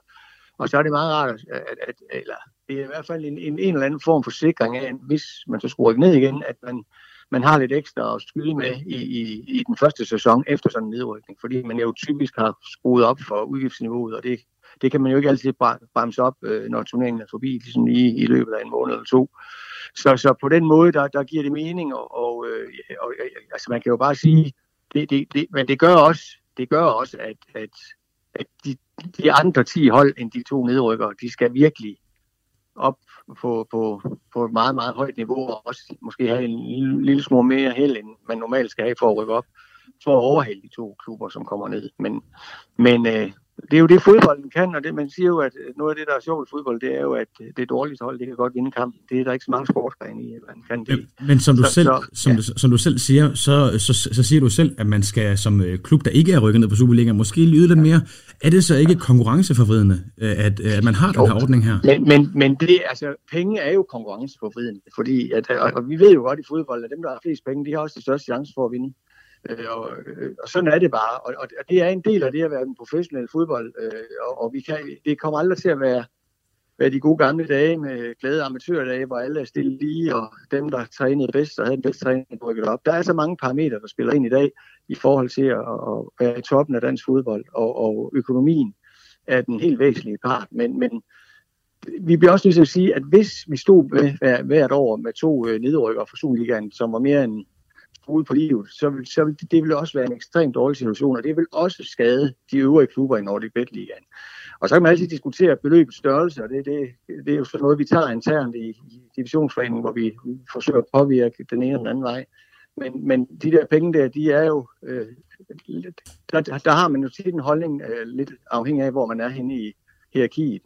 Og så er det meget rart, at, at, at eller det er i hvert fald en, en, en eller anden form for sikring af, hvis man så skulle rykke ned igen, at man, man har lidt ekstra at skyde med i, i, i den første sæson efter sådan en nedrykning, fordi man jo typisk har skruet op for udgiftsniveauet, og det det kan man jo ikke altid bremse op, øh, når turneringen er forbi, ligesom lige i løbet af en måned eller to. Så, så på den måde, der, der giver det mening, og, og, øh, og altså man kan jo bare sige, det, det, det, men det gør også, det gør også at, at, at de, de andre 10 hold end de to nedrykkere, de skal virkelig op på, på, på et meget, meget højt niveau, og også måske have en lille, lille smule mere held, end man normalt skal have for at rykke op, for at overhale de to klubber, som kommer ned. Men, men, øh, det er jo det, fodbolden kan, og det, man siger jo, at noget af det, der er sjovt i fodbold, det er jo, at det dårligste hold, det kan godt vinde kampen. Det er der ikke så mange sportsgrene i, at man kan det. Men som du, så, selv, så, som, ja. du, som du selv siger, så, så, så siger du selv, at man skal som øh, klub, der ikke er rykket ned på Superligaen, måske lyde lidt mere. Er det så ikke konkurrenceforvridende, øh, at, at man har jo. den her ordning her? Men, men, men det, altså, penge er jo konkurrenceforvridende, fordi at, og, og vi ved jo godt i fodbold, at dem, der har flest penge, de har også de største chance for at vinde. Øh, og, øh, og sådan er det bare. Og, og det er en del af det at være en professionel fodbold. Øh, og, og vi kan, det kommer aldrig til at være, være de gode gamle dage med glade amatørdage, hvor alle er stille lige, og dem, der trænede bedst og havde den bedste træning, rykket op. Der er så mange parametre, der spiller ind i dag i forhold til at, at være i toppen af dansk fodbold, og, og økonomien er den helt væsentlige part. Men, men vi bliver også nødt til at sige, at hvis vi stod med, hvert år med to øh, nedrykker fra Superligaen, som var mere end ude på livet, så vil, så vil det, det vil også være en ekstremt dårlig situation, og det vil også skade de øvrige klubber i Nordic Bet Ligaen. Og så kan man altid diskutere beløbets størrelse, og det, det, det er jo sådan noget, vi tager internt i, i divisionsforeningen, hvor vi forsøger at påvirke den ene eller den anden vej. Men, men de der penge der, de er jo... Øh, der, der har man jo tit en holdning øh, lidt afhængig af, hvor man er henne i hierarkiet.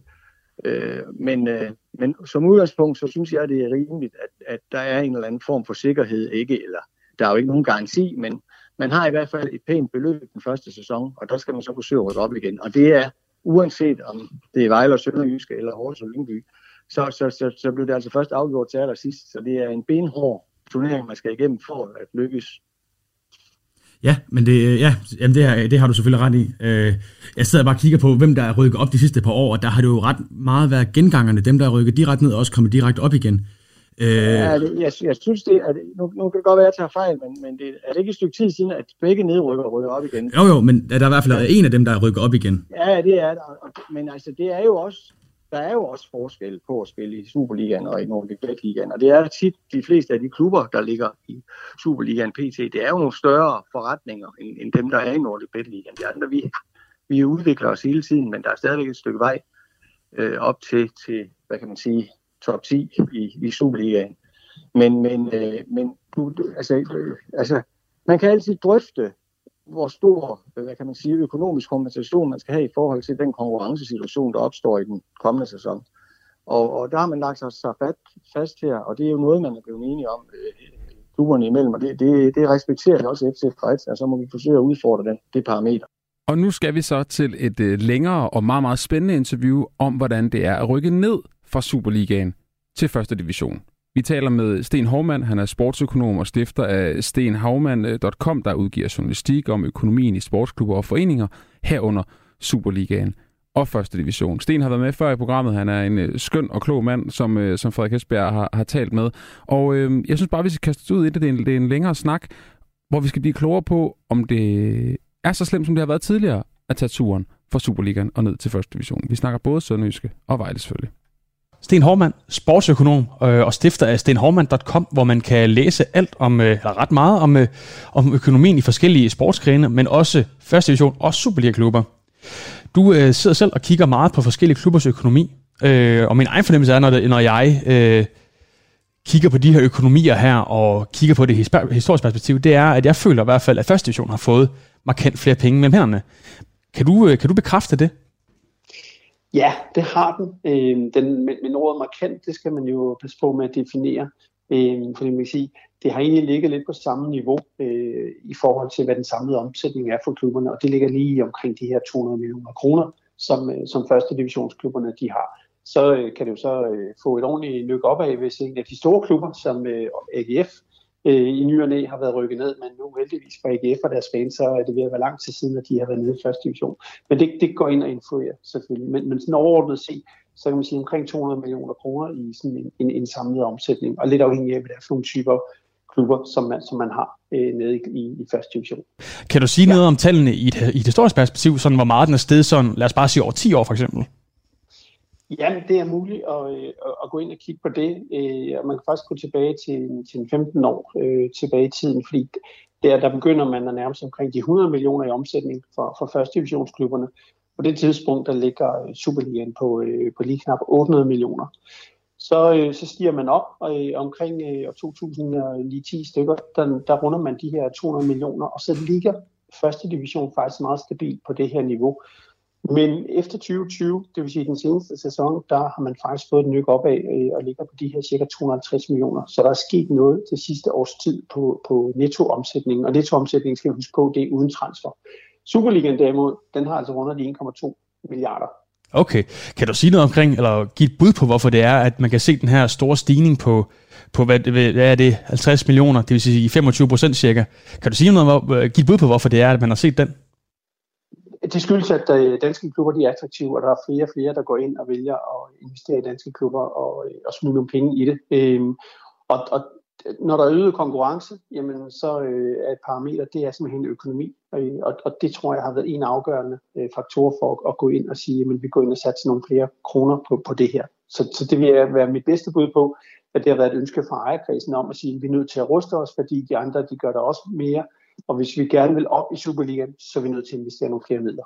Øh, men, øh, men som udgangspunkt, så synes jeg, det er rimeligt, at, at der er en eller anden form for sikkerhed, ikke eller der er jo ikke nogen garanti, men man har i hvert fald et pænt beløb den første sæson, og der skal man så forsøge at rykke op igen. Og det er uanset om det er Vejle og Sønderjyske eller Horsens og Lyngby, så, så, så, så blev det altså først afgjort til allersidst. Så det er en benhård turnering, man skal igennem for at lykkes. Ja, men det, øh, ja, jamen det, har, det har du selvfølgelig ret i. Øh, jeg sidder bare og kigger på, hvem der er rykket op de sidste par år, og der har det jo ret meget været gengangerne. Dem, der er rykket direkte ned, og også kommet direkte op igen. Øh... Ja, det, jeg, jeg synes, det er, nu, nu kan det godt være, at jeg tager fejl, men, men det, er det ikke et stykke tid siden, at begge nedrykker rykker op igen? Jo, jo, men der er i hvert fald ja. en af dem, der rykker op igen. Ja, det er der. Men altså, det er jo også, der er jo også forskel på at spille i Superligaen og i Nordic Bet Ligaen. Og det er tit de fleste af de klubber, der ligger i Superligaen PT, det er jo nogle større forretninger end, end dem, der er i Nordic Bet Ligaen. De andre, vi, vi udvikler os hele tiden, men der er stadigvæk et stykke vej øh, op til, til, hvad kan man sige, top 10 i, i Superligaen. Men, men, øh, men du, du, altså, øh, altså, man kan altid drøfte hvor stor, øh, hvad kan man sige, økonomisk kompensation man skal have i forhold til den konkurrencesituation, der opstår i den kommende sæson. Og, og der har man lagt sig fat, fast her, og det er jo noget, man er blevet enige om øh, klubberne imellem, og det, det, det respekterer jeg også FC Fredericia, og så må vi forsøge at udfordre den, det parameter. Og nu skal vi så til et øh, længere og meget, meget spændende interview om, hvordan det er at rykke ned fra Superligaen til første division. Vi taler med Sten Hovmand, han er sportsøkonom og stifter af stenhavmand.com, der udgiver journalistik om økonomien i sportsklubber og foreninger, herunder Superligaen og første division. Sten har været med før i programmet. Han er en øh, skøn og klog mand, som, øh, som Frederik Hesberg har, har talt med. Og øh, jeg synes bare, vi skal kaste ud i det. Det er, en, det er en længere snak, hvor vi skal blive klogere på, om det er så slemt, som det har været tidligere, at tage turen fra Superligaen og ned til første division. Vi snakker både Sønderjyske og Vejle selvfølgelig. Sten Hormann, sportsøkonom øh, og stifter af stenhormann.com, hvor man kan læse alt om, øh, eller ret meget om, øh, om økonomien i forskellige sportsgrene, men også første division og Superliga-klubber. Du øh, sidder selv og kigger meget på forskellige klubbers økonomi, øh, og min egen fornemmelse er, når, det, når jeg øh, kigger på de her økonomier her, og kigger på det historiske perspektiv, det er, at jeg føler i hvert fald, at første division har fået markant flere penge mellem hænderne. Kan du, øh, kan du bekræfte det? Ja, det har den. Øh, den men, men ordet markant, det skal man jo passe på med at definere. Øh, fordi man kan sige, det har egentlig ligget lidt på samme niveau øh, i forhold til, hvad den samlede omsætning er for klubberne, og det ligger lige omkring de her 200 millioner kroner, som, øh, som første divisionsklubberne de har. Så øh, kan det jo så øh, få et ordentligt nyk af, hvis en af de store klubber, som øh, AGF, øh, i ny og næ har været rykket ned, men nu heldigvis for AGF og deres fans, så er det ved at være lang tid siden, at de har været nede i første division. Men det, det går ind og influerer selvfølgelig. Men, men sådan overordnet set, så kan man sige omkring 200 millioner kroner i sådan en, en, en samlet omsætning, og lidt afhængig af, hvad det er for nogle typer klubber, som man, som man har øh, nede i, i, første division. Kan du sige ja. noget om tallene i et, i et historisk perspektiv, sådan hvor meget den er steget sådan, lad os bare sige over 10 år for eksempel? Jamen, det er muligt at, øh, at, gå ind og kigge på det, øh, og man kan faktisk gå tilbage til, til 15 år øh, tilbage i tiden, fordi der, der begynder man at nærme sig omkring de 100 millioner i omsætning for, for første divisionsklubberne. På det tidspunkt, der ligger øh, Superligaen på, øh, på lige knap 800 millioner. Så, øh, så stiger man op, og øh, omkring øh, 2010 stykker, der, der runder man de her 200 millioner, og så ligger første division faktisk meget stabilt på det her niveau. Men efter 2020, det vil sige den seneste sæson, der har man faktisk fået et nyk opad øh, og ligger på de her cirka 250 millioner. Så der er sket noget det sidste års tid på, på nettoomsætningen, og nettoomsætningen skal vi huske på, det er uden transfer. Superligaen derimod, den har altså rundet de 1,2 milliarder. Okay. Kan du sige noget omkring, eller give et bud på, hvorfor det er, at man kan se den her store stigning på, på hvad, hvad er det, 50 millioner, det vil sige 25 procent cirka. Kan du sige noget, give et bud på, hvorfor det er, at man har set den? Det skyldes, at øh, danske klubber de er attraktive, og der er flere og flere, der går ind og vælger at investere i danske klubber og, øh, og smide nogle penge i det. Øhm, og, og når der er øget konkurrence, jamen så øh, er et parameter, det er simpelthen økonomi. Øh, og, og det tror jeg har været en afgørende øh, faktor for at, at gå ind og sige, at vi går ind og satser nogle flere kroner på, på det her. Så, så det vil være mit bedste bud på, at det har været et ønske fra ejerkredsen om at sige, at vi er nødt til at ruste os, fordi de andre de gør der også mere. Og hvis vi gerne vil op i Superligaen, så er vi nødt til at investere nogle flere midler.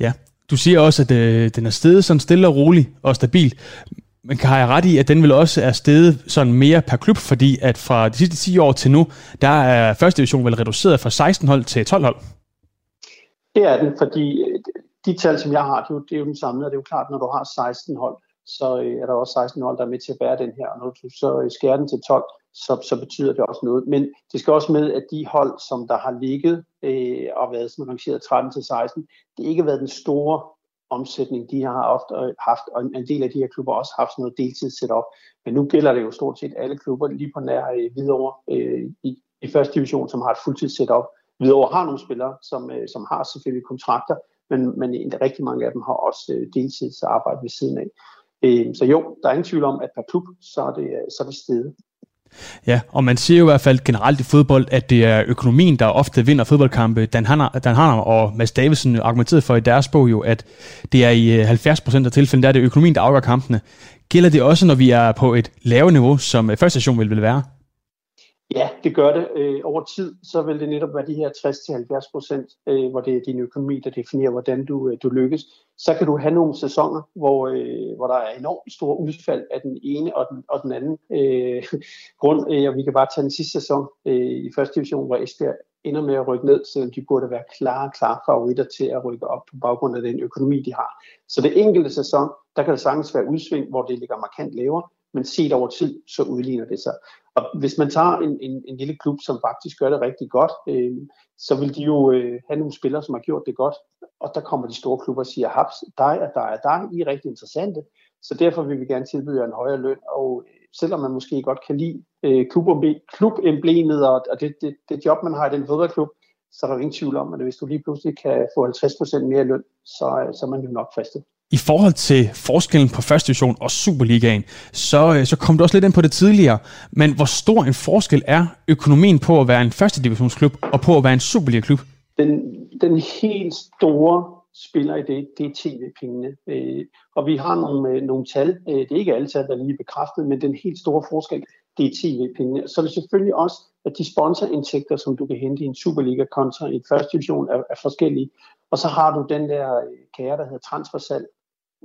Ja, du siger også, at øh, den er steget sådan stille og roligt og stabil. Men kan jeg ret i, at den vil også er steget sådan mere per klub, fordi at fra de sidste 10 år til nu, der er første division vel reduceret fra 16 hold til 12 hold? Det er den, fordi øh, de tal, som jeg har, det er jo, det er jo den samme, og det er jo klart, når du har 16 hold, så øh, er der også 16 hold, der er med til at bære den her, og når du så øh, skærer den til 12, så, så betyder det også noget. Men det skal også med, at de hold, som der har ligget øh, og været sådan rangeret 13 til 16, det har ikke været den store omsætning, de har ofte haft, og en del af de her klubber også haft sådan noget deltid. Men nu gælder det jo stort set alle klubber lige på nær øh, videre øh, i, i første division, som har et fuldtids setup. Videre har nogle spillere, som, øh, som har selvfølgelig kontrakter, men, men rigtig mange af dem har også øh, deltidsarbejde ved siden af. Øh, så jo, der er ingen tvivl om, at per klub, så er det, øh, så er det stedet. Ja, og man siger jo i hvert fald generelt i fodbold, at det er økonomien, der ofte vinder fodboldkampe. Dan Hanner, Dan og Mads Davidsen argumenterede for i deres bog jo, at det er i øh, 70% af tilfældene, der er det økonomien, der afgør kampene. Gælder det også, når vi er på et lavere niveau, som øh, første station vil, vil være? Ja, det gør det. Øh, over tid, så vil det netop være de her 60-70 procent, øh, hvor det er din økonomi, der definerer, hvordan du, øh, du lykkes. Så kan du have nogle sæsoner, hvor, øh, hvor der er enormt store udfald af den ene og den, og den anden øh, grund. Øh, og vi kan bare tage den sidste sæson øh, i første division, hvor Esbjerg ender med at rykke ned, selvom de burde være klare, klare favoritter til at rykke op på baggrund af den økonomi, de har. Så det enkelte sæson, der kan det sagtens være udsving, hvor det ligger markant lavere, men set over tid, så udligner det sig. Og hvis man tager en, en, en lille klub, som faktisk gør det rigtig godt, øh, så vil de jo øh, have nogle spillere, som har gjort det godt, og der kommer de store klubber og siger, haps, dig og dig og dig, I er rigtig interessante, så derfor vil vi gerne tilbyde jer en højere løn, og øh, selvom man måske godt kan lide øh, klubemblemet og, og det, det, det job, man har i den fodboldklub, så er der jo ingen tvivl om, at hvis du lige pludselig kan få 50% mere løn, så, øh, så er man jo nok fristet. I forhold til forskellen på første division og Superligaen, så, øh, så kom du også lidt ind på det tidligere, men hvor stor en forskel er økonomien på at være en første divisionsklub og på at være en Superliga-klub? Den, den helt store spiller i det, det er tv-pengene. Øh, og vi har nogle, øh, nogle tal, øh, det er ikke alle tal, der er lige bekræftet, men den helt store forskel, det er tv-pengene. Så er det selvfølgelig også, at de sponsorindtægter, som du kan hente i en Superliga kontra i en første division, er, er forskellige. Og så har du den der øh, kære, der hedder transfersalg,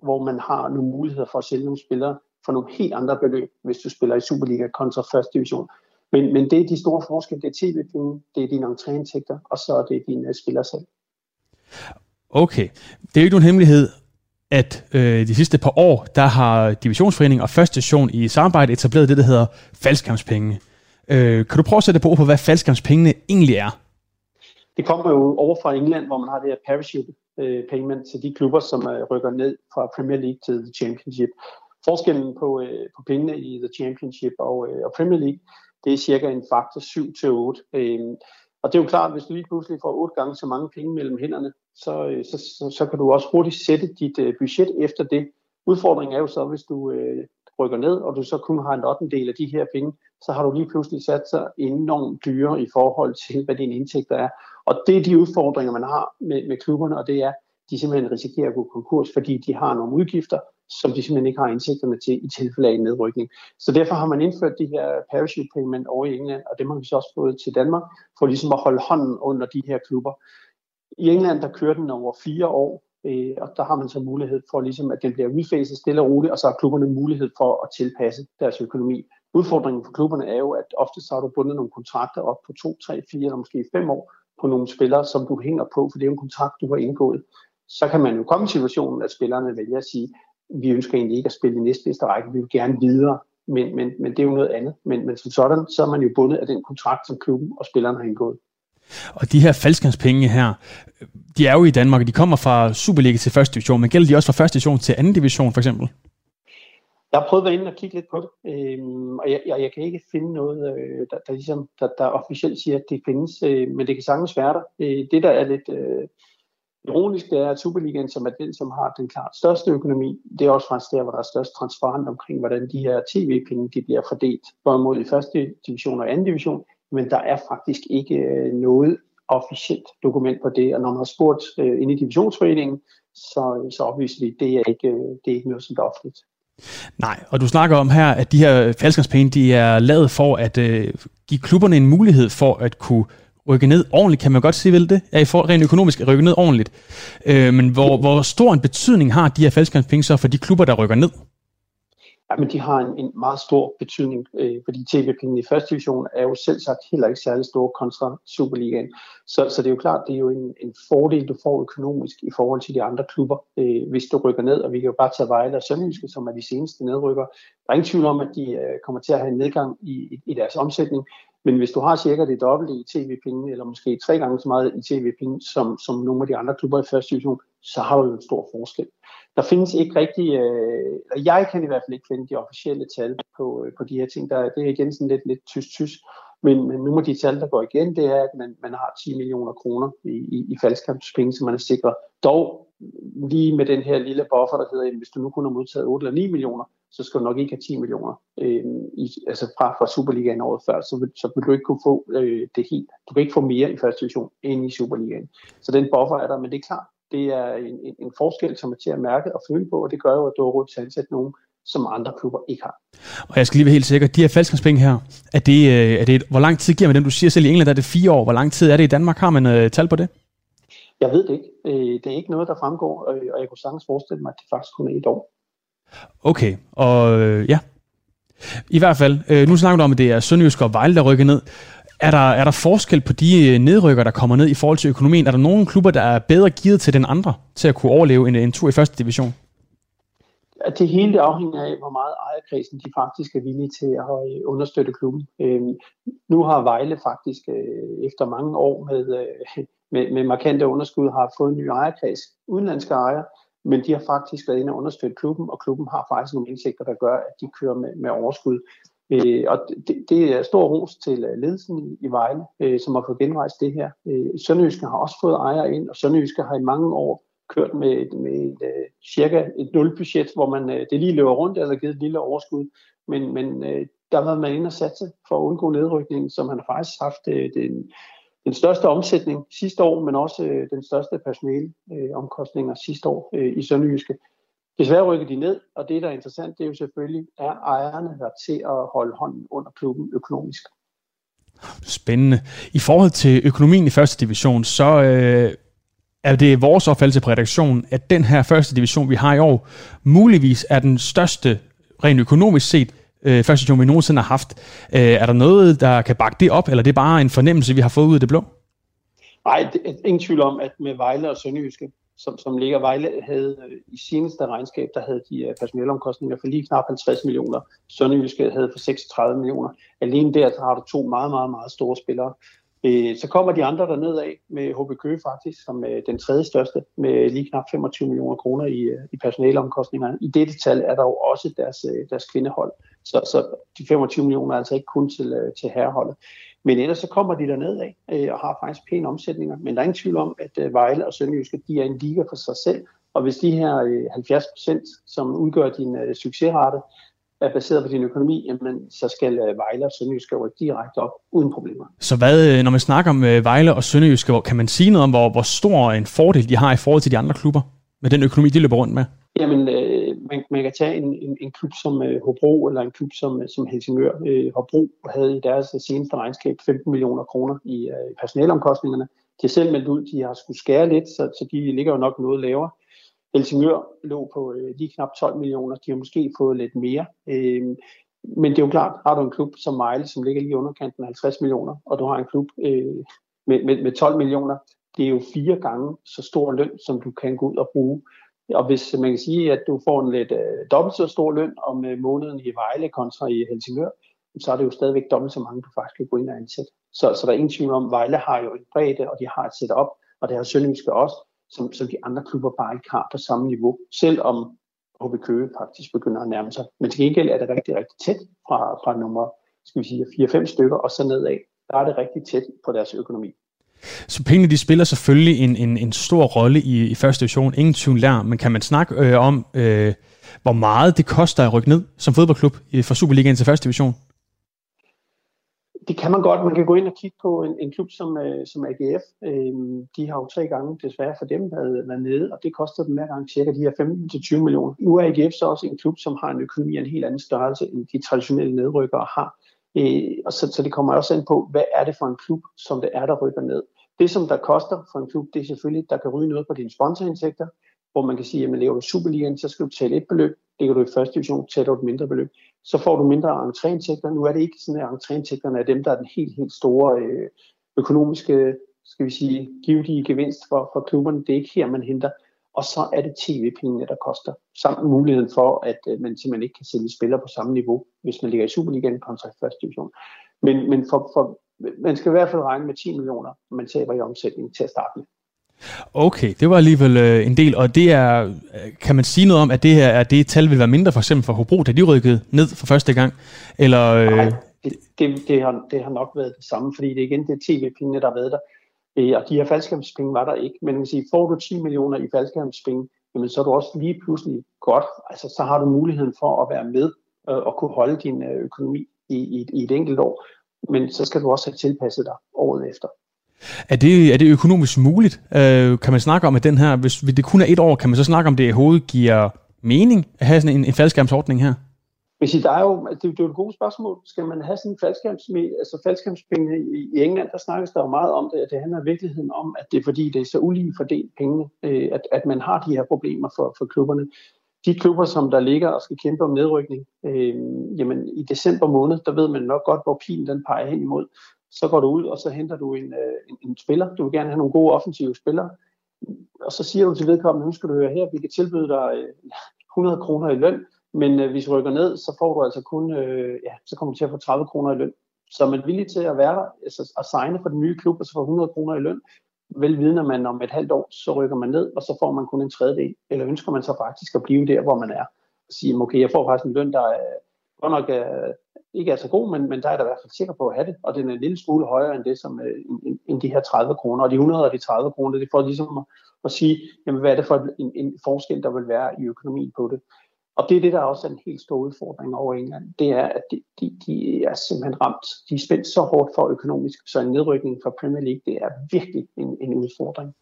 hvor man har nogle muligheder for at sælge nogle spillere for nogle helt andre beløb, hvis du spiller i Superliga kontra første division. Men, men det er de store forskelle. Det er tv-penge, det er dine entréindtægter, og så er det dine spillersalg. Okay. Det er jo ikke nogen hemmelighed, at øh, de sidste par år, der har Divisionsforeningen og Første Station i samarbejde etableret det, der hedder faldskampspenge. Øh, kan du prøve at sætte på, på hvad faldskampspengene egentlig er? Det kommer jo over fra England, hvor man har det her parachute øh, payment til de klubber, som øh, rykker ned fra Premier League til The Championship. Forskellen på, øh, på pengene i The Championship og, øh, og Premier League, det er cirka en faktor 7 til 8. Øh, og det er jo klart, at hvis du lige pludselig får otte gange så mange penge mellem hænderne, så, øh, så, så, så kan du også hurtigt sætte dit øh, budget efter det. Udfordringen er jo så, hvis du øh, rykker ned, og du så kun har en 8. del af de her penge, så har du lige pludselig sat sig enormt dyre i forhold til, hvad dine indtægter er. Og det er de udfordringer, man har med, med klubberne, og det er, de simpelthen risikerer at gå konkurs, fordi de har nogle udgifter, som de simpelthen ikke har indsigterne til i tilfælde af en nedrykning. Så derfor har man indført de her parachute payment over i England, og det har vi så også fået til Danmark, for ligesom at holde hånden under de her klubber. I England, der kører den over fire år, øh, og der har man så mulighed for, ligesom, at den bliver udfaset stille og roligt, og så har klubberne mulighed for at tilpasse deres økonomi. Udfordringen for klubberne er jo, at ofte så har du bundet nogle kontrakter op på to, tre, fire eller måske fem år på nogle spillere, som du hænger på, for det er en kontrakt, du har indgået. Så kan man jo komme i situationen, at spillerne vælger at sige, vi ønsker egentlig ikke at spille i næstbedste række, vi vil gerne videre, men, men, men det er jo noget andet. Men, men som sådan, så er man jo bundet af den kontrakt, som klubben og spillerne har indgået. Og de her faldskærmspenge her, de er jo i Danmark, og de kommer fra Superliga til første division, men gælder de også fra første division til anden division for eksempel? Jeg har prøvet at være inde og kigge lidt på det, øhm, og jeg, jeg, jeg kan ikke finde noget, øh, der, der, ligesom, der, der officielt siger, at det findes, øh, men det kan sagtens være der. Øh, det, der er lidt øh, ironisk, det er, at Superligaen, som er den, som har den klart største økonomi, det er også faktisk der, hvor der er størst transparent omkring, hvordan de her tv-penge de bliver fordelt, både i første division og anden division, men der er faktisk ikke øh, noget officielt dokument på det, og når man har spurgt øh, ind i divisionsforeningen, så, øh, så oplyser de, at det er ikke, øh, det er ikke noget, som er offentligt. Nej, og du snakker om her, at de her faldskabspenge, de er lavet for at øh, give klubberne en mulighed for at kunne rykke ned ordentligt, kan man godt sige vel det? Ja, i for, rent økonomisk at rykke ned ordentligt. Øh, men hvor, hvor stor en betydning har de her faldskabspenge så for de klubber, der rykker ned? Jamen, de har en, en meget stor betydning, øh, fordi tv-pengene i første division er jo selv sagt heller ikke særlig store kontra Superligaen. Så, så det er jo klart, det er jo en, en fordel, du får økonomisk i forhold til de andre klubber, øh, hvis du rykker ned. Og vi kan jo bare tage Vejle og Sønderjyske, som er de seneste nedrykker. Der er ingen tvivl om, at de øh, kommer til at have en nedgang i, i, i deres omsætning. Men hvis du har cirka det dobbelte i tv-penge, eller måske tre gange så meget i tv-penge, som, som nogle af de andre klubber i første division, så har du en stor forskel. Der findes ikke rigtig, øh, jeg kan i hvert fald ikke finde de officielle tal på, øh, på de her ting. Der, det er igen sådan lidt, lidt tysk-tysk. Men, men nogle af de tal, der går igen, det er, at man, man har 10 millioner kroner i, i, i faldskampspenge, som man er sikret. Dog lige med den her lille buffer, der hedder, at hvis du nu kun har modtaget 8 eller 9 millioner, så skal du nok ikke have 10 millioner øh, i, altså fra, fra Superligaen året før, så vil, så vil du ikke kunne få øh, det helt. Du kan ikke få mere i første division end i Superligaen. Så den buffer er der, men det er klart, det er en, en, en forskel, som er til at mærke og føle på, og det gør jo, at du har råd til at ansætte nogen, som andre klubber ikke har. Og jeg skal lige være helt sikker, de her faldskabspenge her, er det, øh, er det, hvor lang tid giver man dem? Du siger selv i England, er det fire år. Hvor lang tid er det i Danmark? Har man øh, tal på det? Jeg ved det ikke. Øh, det er ikke noget, der fremgår, og jeg kunne sagtens forestille mig, at det faktisk kun er et år. Okay, og øh, ja. I hvert fald, øh, nu snakker du om, at det er Sønderjysk og Vejle, der rykker ned. Er der, er der forskel på de nedrykker, der kommer ned i forhold til økonomien? Er der nogle klubber, der er bedre givet til den andre, til at kunne overleve en, en tur i første division? At det hele det afhænger af, hvor meget ejerkredsen de faktisk er villige til at øh, understøtte klubben. Øhm, nu har Vejle faktisk øh, efter mange år med, øh, med, med markante underskud har fået en ny ejerkreds, udenlandske ejer, men de har faktisk været inde og understøtte klubben, og klubben har faktisk nogle indsigter, der gør, at de kører med, med overskud. Øh, og det, det er stor ros til øh, ledelsen i, i Vejle, øh, som har fået genrejst det her. Øh, Sønderjyske har også fået ejere ind, og Sønderjyske har i mange år kørt med, med et, uh, cirka et nulbudget, hvor man uh, det lige løber rundt, eller givet et lille overskud. Men, men uh, der var man inde og satse for at undgå nedrykningen, som man har faktisk haft uh, den, den største omsætning sidste år, men også uh, den største personaleomkostninger uh, sidste år uh, i Sønderjyske. Desværre rykker de ned, og det, der er interessant, det er jo selvfølgelig, er ejerne der til at holde hånden under klubben økonomisk. Spændende. I forhold til økonomien i første division, så øh, er det vores opfattelse på redaktionen, at den her første division, vi har i år, muligvis er den største, rent økonomisk set, øh, første division, vi nogensinde har haft. Øh, er der noget, der kan bakke det op, eller det er bare en fornemmelse, vi har fået ud af det blå? Nej, det er ingen tvivl om, at med Vejle og Sønderjyske, som, som ligger Vejle, havde øh, i seneste regnskab, der havde de øh, uh, personelomkostninger for lige knap 50 millioner. Sønderjyske havde for 36 millioner. Alene der der har du to meget, meget, meget store spillere. Øh, så kommer de andre der ned af med HB Køge faktisk, som er den tredje største, med lige knap 25 millioner kroner i, øh, i personaleomkostninger. I dette tal er der jo også deres, øh, deres kvindehold. Så, så de 25 millioner er altså ikke kun til, øh, til herreholdet. Men ellers så kommer de der ned af øh, og har faktisk pæne omsætninger. Men der er ingen tvivl om, at øh, Vejle og Sønderjyske, de er en liga for sig selv. Og hvis de her 70 procent, som udgør din succesrate, er baseret på din økonomi, jamen, så skal øh, Vejle og Sønderjyske rykke direkte op uden problemer. Så hvad, øh, når man snakker om øh, Vejle og Sønderjyske, kan man sige noget om, hvor, hvor stor en fordel de har i forhold til de andre klubber, med den økonomi, de løber rundt med? Jamen, øh, man, man kan tage en, en, en klub som øh, Hobro, eller en klub som, som Helsingør. Øh, Hobro havde i deres seneste regnskab 15 millioner kroner i øh, personalomkostningerne. De har selv meldt ud, de har skulle skære lidt, så, så de ligger jo nok noget lavere. Helsingør lå på øh, lige knap 12 millioner. De har måske fået lidt mere. Øh, men det er jo klart, har du en klub som Mejle, som ligger lige underkanten af 50 millioner, og du har en klub øh, med, med, med 12 millioner, det er jo fire gange så stor løn, som du kan gå ud og bruge. Og hvis man kan sige, at du får en lidt øh, dobbelt så stor løn om øh, måneden i Vejle kontra i Helsingør, så er det jo stadigvæk dobbelt så mange, du faktisk kan gå ind og ansætte. Så, så der er ingen tvivl om, Vejle har jo en bredde, og de har et setup, og det har Sønderjyske også som, som de andre klubber bare ikke har på samme niveau, selvom HB Køge faktisk begynder at nærme sig. Men til gengæld er det rigtig, rigtig tæt fra, fra nummer skal vi sige, 4-5 stykker og så nedad. Der er det rigtig tæt på deres økonomi. Så pengene de spiller selvfølgelig en, en, en stor rolle i, i første division, ingen tvivl der, men kan man snakke øh, om, øh, hvor meget det koster at rykke ned som fodboldklub øh, fra Superligaen til første division? Det kan man godt. Man kan gå ind og kigge på en, en klub som, øh, som AGF. Øh, de har jo tre gange desværre for dem været, været nede, og det koster dem hver gang cirka de her 15-20 millioner. Nu er AGF så også en klub, som har en økonomi af en helt anden størrelse, end de traditionelle nedrykkere har. Øh, og så, så det kommer også ind på, hvad er det for en klub, som det er, der rykker ned. Det, som der koster for en klub, det er selvfølgelig, der kan ryge noget på dine sponsorindtægter, hvor man kan sige, at laver lever Superligaen, så skal du tælle et beløb, ligger du i første division, tæller du et mindre beløb så får du mindre entréindtægter. Nu er det ikke sådan, at entréindtægterne er dem, der er den helt, helt store øh, økonomiske, skal vi sige, givetige gevinst for, for klubberne. Det er ikke her, man henter. Og så er det tv-pengene, der koster. Samt muligheden for, at øh, man simpelthen ikke kan sælge spillere på samme niveau, hvis man ligger i Superligaen kontra første division. Men, men for, for, man skal i hvert fald regne med 10 millioner, man taber i omsætning til at starte med. Okay, det var alligevel øh, en del, og det er, øh, kan man sige noget om, at det her er det tal vil være mindre for eksempel for Hobro, da de rykkede ned for første gang? Eller, øh... Nej, det, det, det, har, det har nok været det samme, fordi det er igen det tv-pengene, der har været der. Øh, og de her faldskærmspenge var der ikke, men man kan sige, får du 10 millioner i faldskærmspenge, jamen så er du også lige pludselig godt, altså så har du muligheden for at være med øh, og kunne holde din øh, økonomi i, i, i et enkelt år, men så skal du også have tilpasset dig året efter. Er det, er det økonomisk muligt? Øh, kan man snakke om, at den her, hvis det kun er et år, kan man så snakke om, det i hovedet giver mening at have sådan en, en faldskærmsordning her? Hvis I, der er jo, det, det er jo et godt spørgsmål. Skal man have sådan en faldskærms, altså faldskærmspenge i, i England, der snakkes der jo meget om det, at det handler i virkeligheden om, at det er fordi, det er så ulige fordelt pengene, øh, at, at man har de her problemer for, for klubberne. De klubber, som der ligger og skal kæmpe om nedrykning, øh, jamen i december måned, der ved man nok godt, hvor pilen den peger hen imod. Så går du ud, og så henter du en, øh, en, en spiller. Du vil gerne have nogle gode offensive spillere. Og så siger du til vedkommende, nu skal du høre her, vi kan tilbyde dig øh, 100 kroner i løn, men øh, hvis du rykker ned, så får du altså kun, ja, så kommer du til at få 30 kroner i løn. Så er man villig til at være der, altså at signe for den nye klub, og så få 100 kroner i løn, velvidende vidner man om et halvt år, så rykker man ned, og så får man kun en tredjedel. Eller ønsker man så faktisk at blive der, hvor man er? Og sige, okay, jeg får faktisk en løn, der er, godt nok er, ikke er så god, men, men der er der i hvert fald sikker på at have det, og den er en lille smule højere end det, som øh, end, end de her 30 kroner. Og de 100 og de 30 kroner, det får ligesom at, at sige, jamen, hvad er det for en, en forskel, der vil være i økonomien på det. Og det er det, der også er en helt stor udfordring over England. Det er, at de, de, de er simpelthen ramt. De er spændt så hårdt for økonomisk, så en nedrykning fra Premier League, det er virkelig en, en udfordring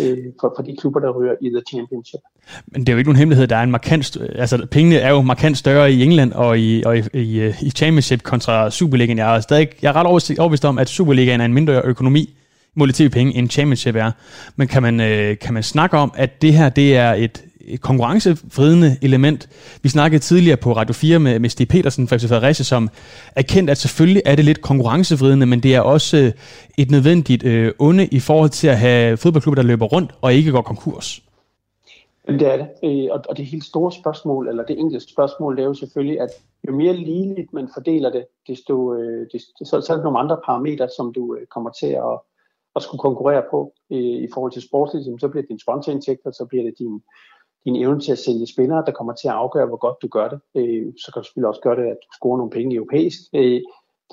øh, for, for de klubber, der ryger i The Championship. Men det er jo ikke nogen hemmelighed, der er en markant, øh, altså pengene er jo markant større i England og i, og i, i, øh, i Championship kontra Superligaen. Jeg er, stadig, jeg er ret overbevist om, at Superligaen er en mindre økonomi målet tv-penge, end Championship er. Men kan man, øh, kan man snakke om, at det her det er et, et konkurrencevridende element. Vi snakkede tidligere på Radio 4 med, med Stig Petersen fra FC Fredericia, som erkendte, at selvfølgelig er det lidt konkurrencevridende, men det er også øh, et nødvendigt øh, onde i forhold til at have fodboldklubber, der løber rundt og ikke går konkurs. Det er det. Øh, og det helt store spørgsmål, eller det enkelte spørgsmål, det er jo selvfølgelig, at jo mere ligeligt man fordeler det, desto, øh, desto så, så er der nogle andre parametre, som du øh, kommer til at, at skulle konkurrere på øh, i forhold til sportsligt. Så bliver det din sponsorindtægter, så bliver det din, din evne til at sælge spillere, der kommer til at afgøre, hvor godt du gør det. Øh, så kan du selvfølgelig også gøre det, at du scorer nogle penge europæisk. Øh,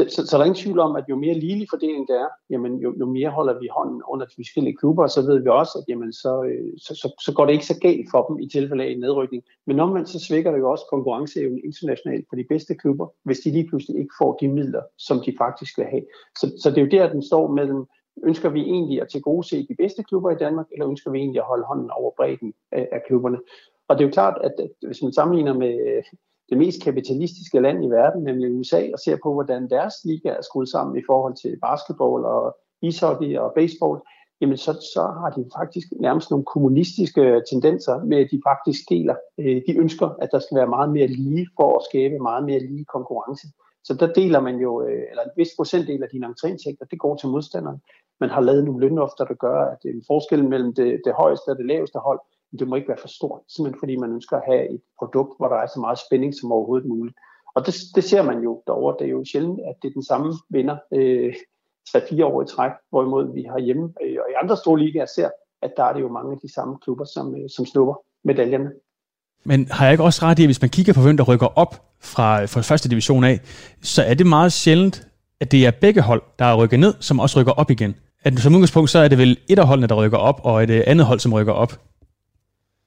så, så der er ingen tvivl om, at jo mere ligelig fordeling der er, jamen, jo, jo mere holder vi hånden under de forskellige klubber, og så ved vi også, at jamen, så, øh, så, så, så går det ikke så galt for dem i tilfælde af en nedrykning. Men omvendt så svækker det jo også konkurrenceevnen internationalt for de bedste klubber, hvis de lige pludselig ikke får de midler, som de faktisk vil have. Så, så det er jo der, den står mellem, Ønsker vi egentlig at tilgodese de bedste klubber i Danmark, eller ønsker vi egentlig at holde hånden over bredden af, klubberne? Og det er jo klart, at, hvis man sammenligner med øh, det mest kapitalistiske land i verden, nemlig USA, og ser på, hvordan deres liga er skruet sammen i forhold til basketball og ishockey og baseball, jamen så, så har de faktisk nærmest nogle kommunistiske tendenser med, at de faktisk deler. Øh, de ønsker, at der skal være meget mere lige for at skabe meget mere lige konkurrence. Så der deler man jo, øh, eller en vis procentdel af dine entréindtægter, det går til modstanderen man har lavet nogle lønofter, der gør, at en forskel mellem det, det højeste og det laveste hold, det må ikke være for stort, simpelthen fordi man ønsker at have et produkt, hvor der er så meget spænding som overhovedet muligt. Og det, det ser man jo derovre. Det er jo sjældent, at det er den samme vinder øh, 3-4 år i træk, hvorimod vi har hjemme øh, og i andre store ligaer ser, at der er det jo mange af de samme klubber, som, øh, som snupper medaljerne. Men har jeg ikke også ret i, at hvis man kigger på, hvem der rykker op fra, fra første division af, så er det meget sjældent, at det er begge hold, der er rykket ned, som også rykker op igen at som udgangspunkt, så er det vel et af holdene, der rykker op, og et øh, andet hold, som rykker op?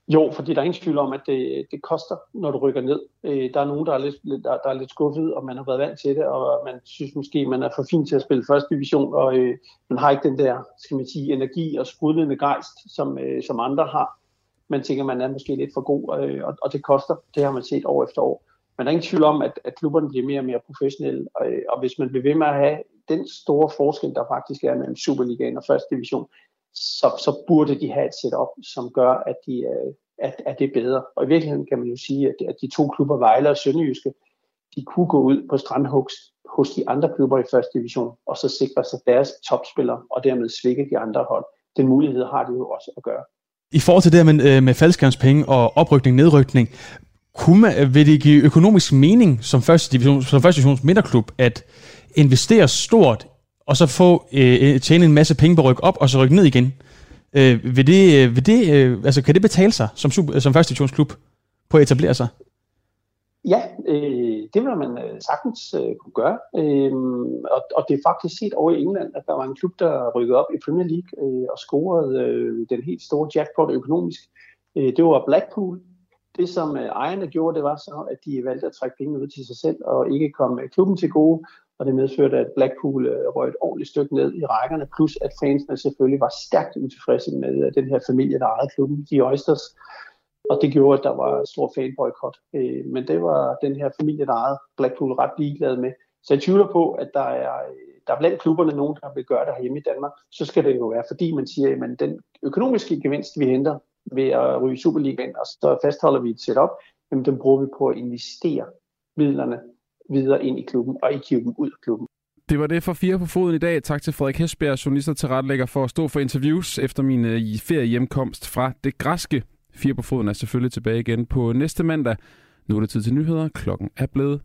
Jo, fordi der er ingen tvivl om, at det, det koster, når du rykker ned. Øh, der er nogen, der er, lidt, der, der er lidt skuffet, og man har været vant til det, og man synes måske, man er for fin til at spille første division, og øh, man har ikke den der, skal man sige, energi og sprudlende gejst, som, øh, som andre har. Man tænker, man er måske lidt for god, øh, og, og det koster. Det har man set år efter år. Men der er ingen tvivl om, at, at klubberne bliver mere og mere professionelle, og, og hvis man bliver ved med at have den store forskel, der faktisk er mellem Superligaen og første division, så, så burde de have et setup, som gør, at, de, øh, at, at det er bedre. Og i virkeligheden kan man jo sige, at, at de to klubber, Vejle og Sønderjyske, de kunne gå ud på strandhugs hos de andre klubber i første division, og så sikre sig deres topspillere, og dermed svække de andre hold. Den mulighed har de jo også at gøre. I forhold til det med, øh, med faldskærmspenge og oprykning, nedrykning, kunne man, øh, vil det give økonomisk mening som første, division, som første divisions midterklub, at investere stort, og så få øh, øh tjene en masse penge på at rykke op, og så rykke ned igen. Øh, vil det, øh, vil det, øh, altså, kan det betale sig som, super, som første divisionsklub på at etablere sig? Ja, øh, det vil man øh, sagtens øh, kunne gøre. Øh, og, og det er faktisk set over i England, at der var en klub, der rykkede op i Premier League øh, og scorede øh, den helt store jackpot økonomisk. Øh, det var Blackpool. Det, som øh, ejerne gjorde, det var så, at de valgte at trække penge ud til sig selv og ikke komme øh, klubben til gode og det medførte, at Blackpool øh, røg et ordentligt stykke ned i rækkerne, plus at fansene selvfølgelig var stærkt utilfredse med den her familie, der ejede klubben, de Oysters. og det gjorde, at der var stor fanboykot. Men det var den her familie, der ejede Blackpool ret ligeglad med. Så jeg tvivler på, at der er, der er blandt klubberne nogen, der vil gøre det hjemme i Danmark. Så skal det jo være, fordi man siger, at den økonomiske gevinst, vi henter ved at ryge Superligaen, og så fastholder vi et setup, jamen den bruger vi på at investere midlerne videre ind i klubben, og ikke hive dem ud af klubben. Det var det for fire på foden i dag. Tak til Frederik Hesbjerg, journalist til tilrettelægger, for at stå for interviews efter min øh, feriehjemkomst ferie hjemkomst fra det græske. Fire på foden er selvfølgelig tilbage igen på næste mandag. Nu er det tid til nyheder. Klokken er blevet